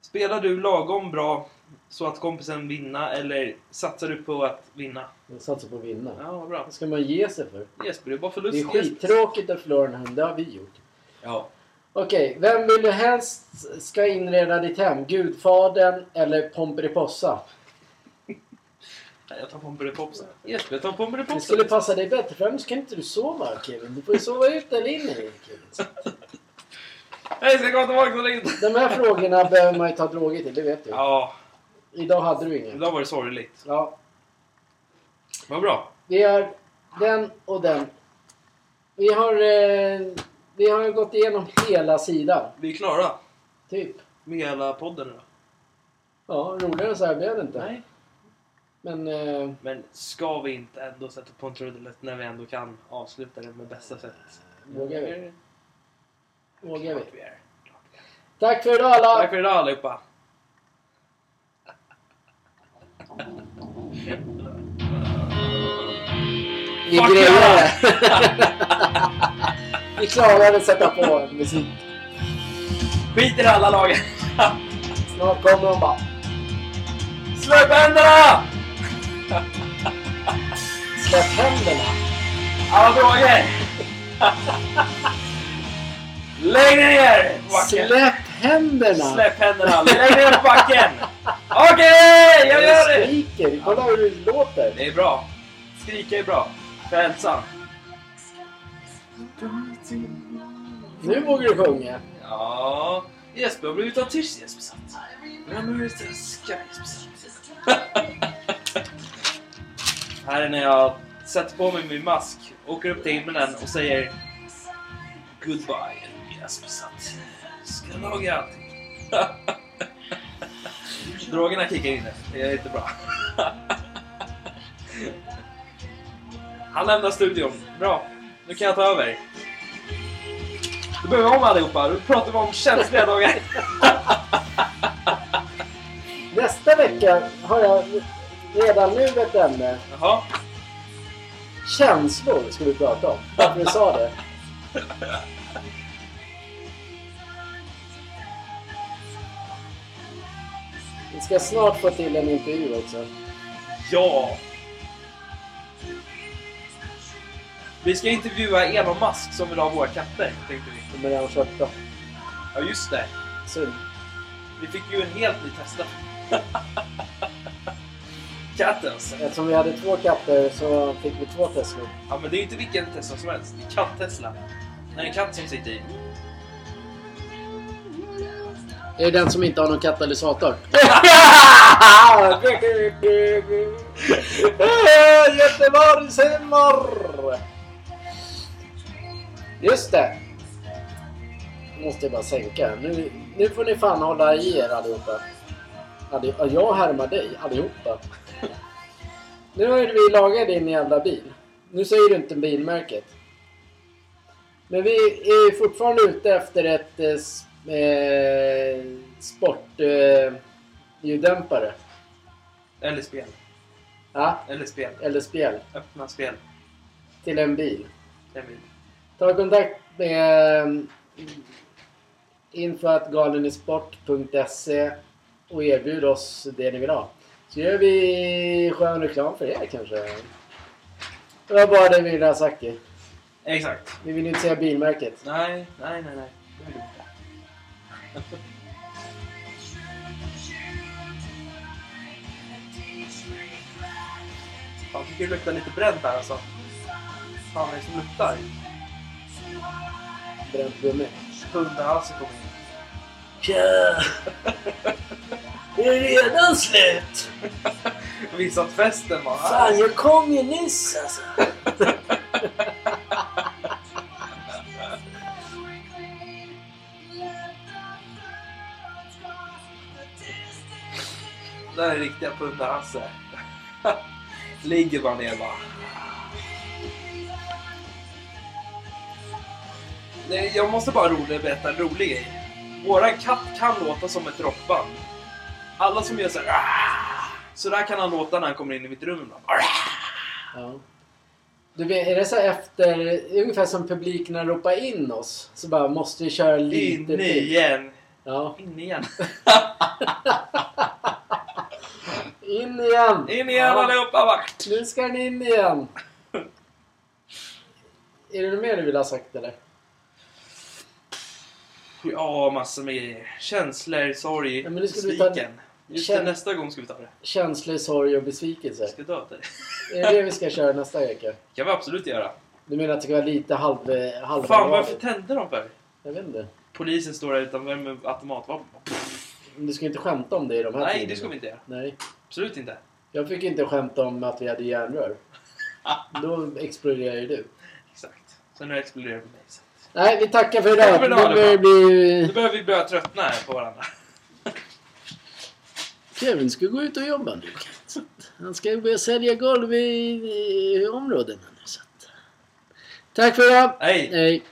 Spelar du lagom bra så att kompisen vinna eller satsar du på att vinna? Jag satsar på att vinna. Ja, bra. Vad ska man ge sig för? Jesper, det är bara förlust. Det är skittråkigt att förlora en hund. Det har vi gjort. Ja. Okej, vem vill du helst ska inreda ditt hem? Gudfadern eller Pomperipossa? Jag tar Pomperipossa. Jesper, jag tar Pomperipossa. Det skulle passa dig bättre för annars kan inte du sova Kevin. Du får ju sova ut eller in i Kevin. Hej, ska jag komma tillbaka så länge? De här frågorna behöver man ju ta droger till, det vet du. Ja, Idag hade du inget. idag var det sorgligt. Ja, Vad bra. vi har den och den. Vi har, eh, vi har gått igenom hela sidan. Vi är klara Typ. med hela podden nu. Ja, roligare så här blev det inte. Nej. Men eh, Men ska vi inte ändå sätta på en trudelutt när vi ändå kan avsluta det med bästa sätt? vågar vi? Vågar vi? Klart vi är. Klart vi är. Tack för idag alla! Tack för idag allihopa. Vi Fuck grejade [laughs] Vi klarade att sätta på musik. Skit i det alla lagen. Snart kommer de bara Släpp händerna! Släpp händerna! Alla droger! Lägg dig ner! backen. Släpp händerna! Släpp händerna! Lägg ner på backen! Okej, jag gör det! skriker. Kolla hur det låter. Det är bra. Skrika är bra. För hälsan. Nu vågar du sjunga. Ja, Jesper har blivit autist Jesper satt. Vem är det Jesper satt? [laughs] Här är när jag sätter på mig min mask, åker upp till himlen och säger Goodbye Jesper satt. Ska laga allting. [laughs] Drogerna kickar in. Det är inte bra. [laughs] Han lämnar studion. Bra. Nu kan jag ta över. Då börjar vi om allihopa. Då pratar vi om känsliga dagar. [laughs] Nästa vecka har jag redan nu ett ämne. Jaha. Känslor ska vi prata om. Varför du sa det. Vi ska snart få till en intervju också. Ja. Vi ska intervjua Elon Musk som vill ha våra katter, tänkte vi. De är redan köpta. Ja, just det. Synd. Vi fick ju en helt ny Tesla. [laughs] Katten alltså. Eftersom vi hade två katter så fick vi två Teslor. Ja, men det är ju inte vilken Tesla som helst. Det är katt-Tesla. Det är en katt som sitter i. Det är den som inte har någon katalysator. [laughs] Göteborgs humor! Just det. Nu måste jag bara sänka. Nu, nu får ni fan hålla i er allihopa. Alli, ja, jag härmar dig allihopa. Nu har ju vi lagat din jävla bil. Nu säger du inte bilmärket. Men vi är ju fortfarande ute efter ett eh, s- eh, eh. Eller spel. Ja, Eller spel. eller spel. Öppna spel. Till en bil. Det vill. Ta kontakt med um, info.galenesport.se och erbjud oss det ni vill ha. Så gör vi skön reklam för er kanske. Det var bara det vi ville ha sagt ju. Exakt. Vi vill inte säga bilmärket. Nej, nej, nej, nej. Fan, tycker det luktar lite bränt här alltså. Fan, vad är det som luktar? Bränt gummi. Hundahalsen kommer in. Tja! [laughs] Det är redan slut! [laughs] Vissa att festen var Fan, jag kom ju nyss alltså. Det här är riktiga pundar-Hasse. [laughs] Ligger bara ner bara. Nej, Jag måste bara rolig, berätta en rolig grej. Våran katt kan låta som ett rockband. Alla som gör så här. "Ah!" Så där kan han låta när han kommer in i mitt rum ibland. Ja. Du vet, är det så efter, ungefär som publiken ropar in oss? Så bara, måste vi köra lite In igen. Ja. In igen. [laughs] In igen! In igen Ja. allihopa vakt. Nu ska den in igen! är det något mer du vill ha sagt eller? Ja, massor med. Känslor, sorg, Ja, ta- besviken. Just Kän- det, nästa gång ska vi ta det. Känslor, sorg och besvikelse. Jag ska till det. Är det det vi ska köra nästa vecka? kan vi absolut göra. Du menar att det ska vara lite halv... halv Fan, varför tände de för? Jag vet inte. Polisen står där utanför med automatvapen. Du ska inte skämta om det i de här Nej, tiderna. det ska vi inte göra. Nej. Absolut inte. Jag fick inte skämta om att vi hade järnrör. [laughs] Då exploderar ju du. Exakt. Sen har det exploderat på mig. Nej, vi tackar för Tack idag. för Nu börjar bli... Nu börjar vi börja tröttna här på varandra. Kevin ska gå ut och jobba nu. Han ska börja sälja golv i, i områdena nu. Så. Tack för idag. Hej! Hej.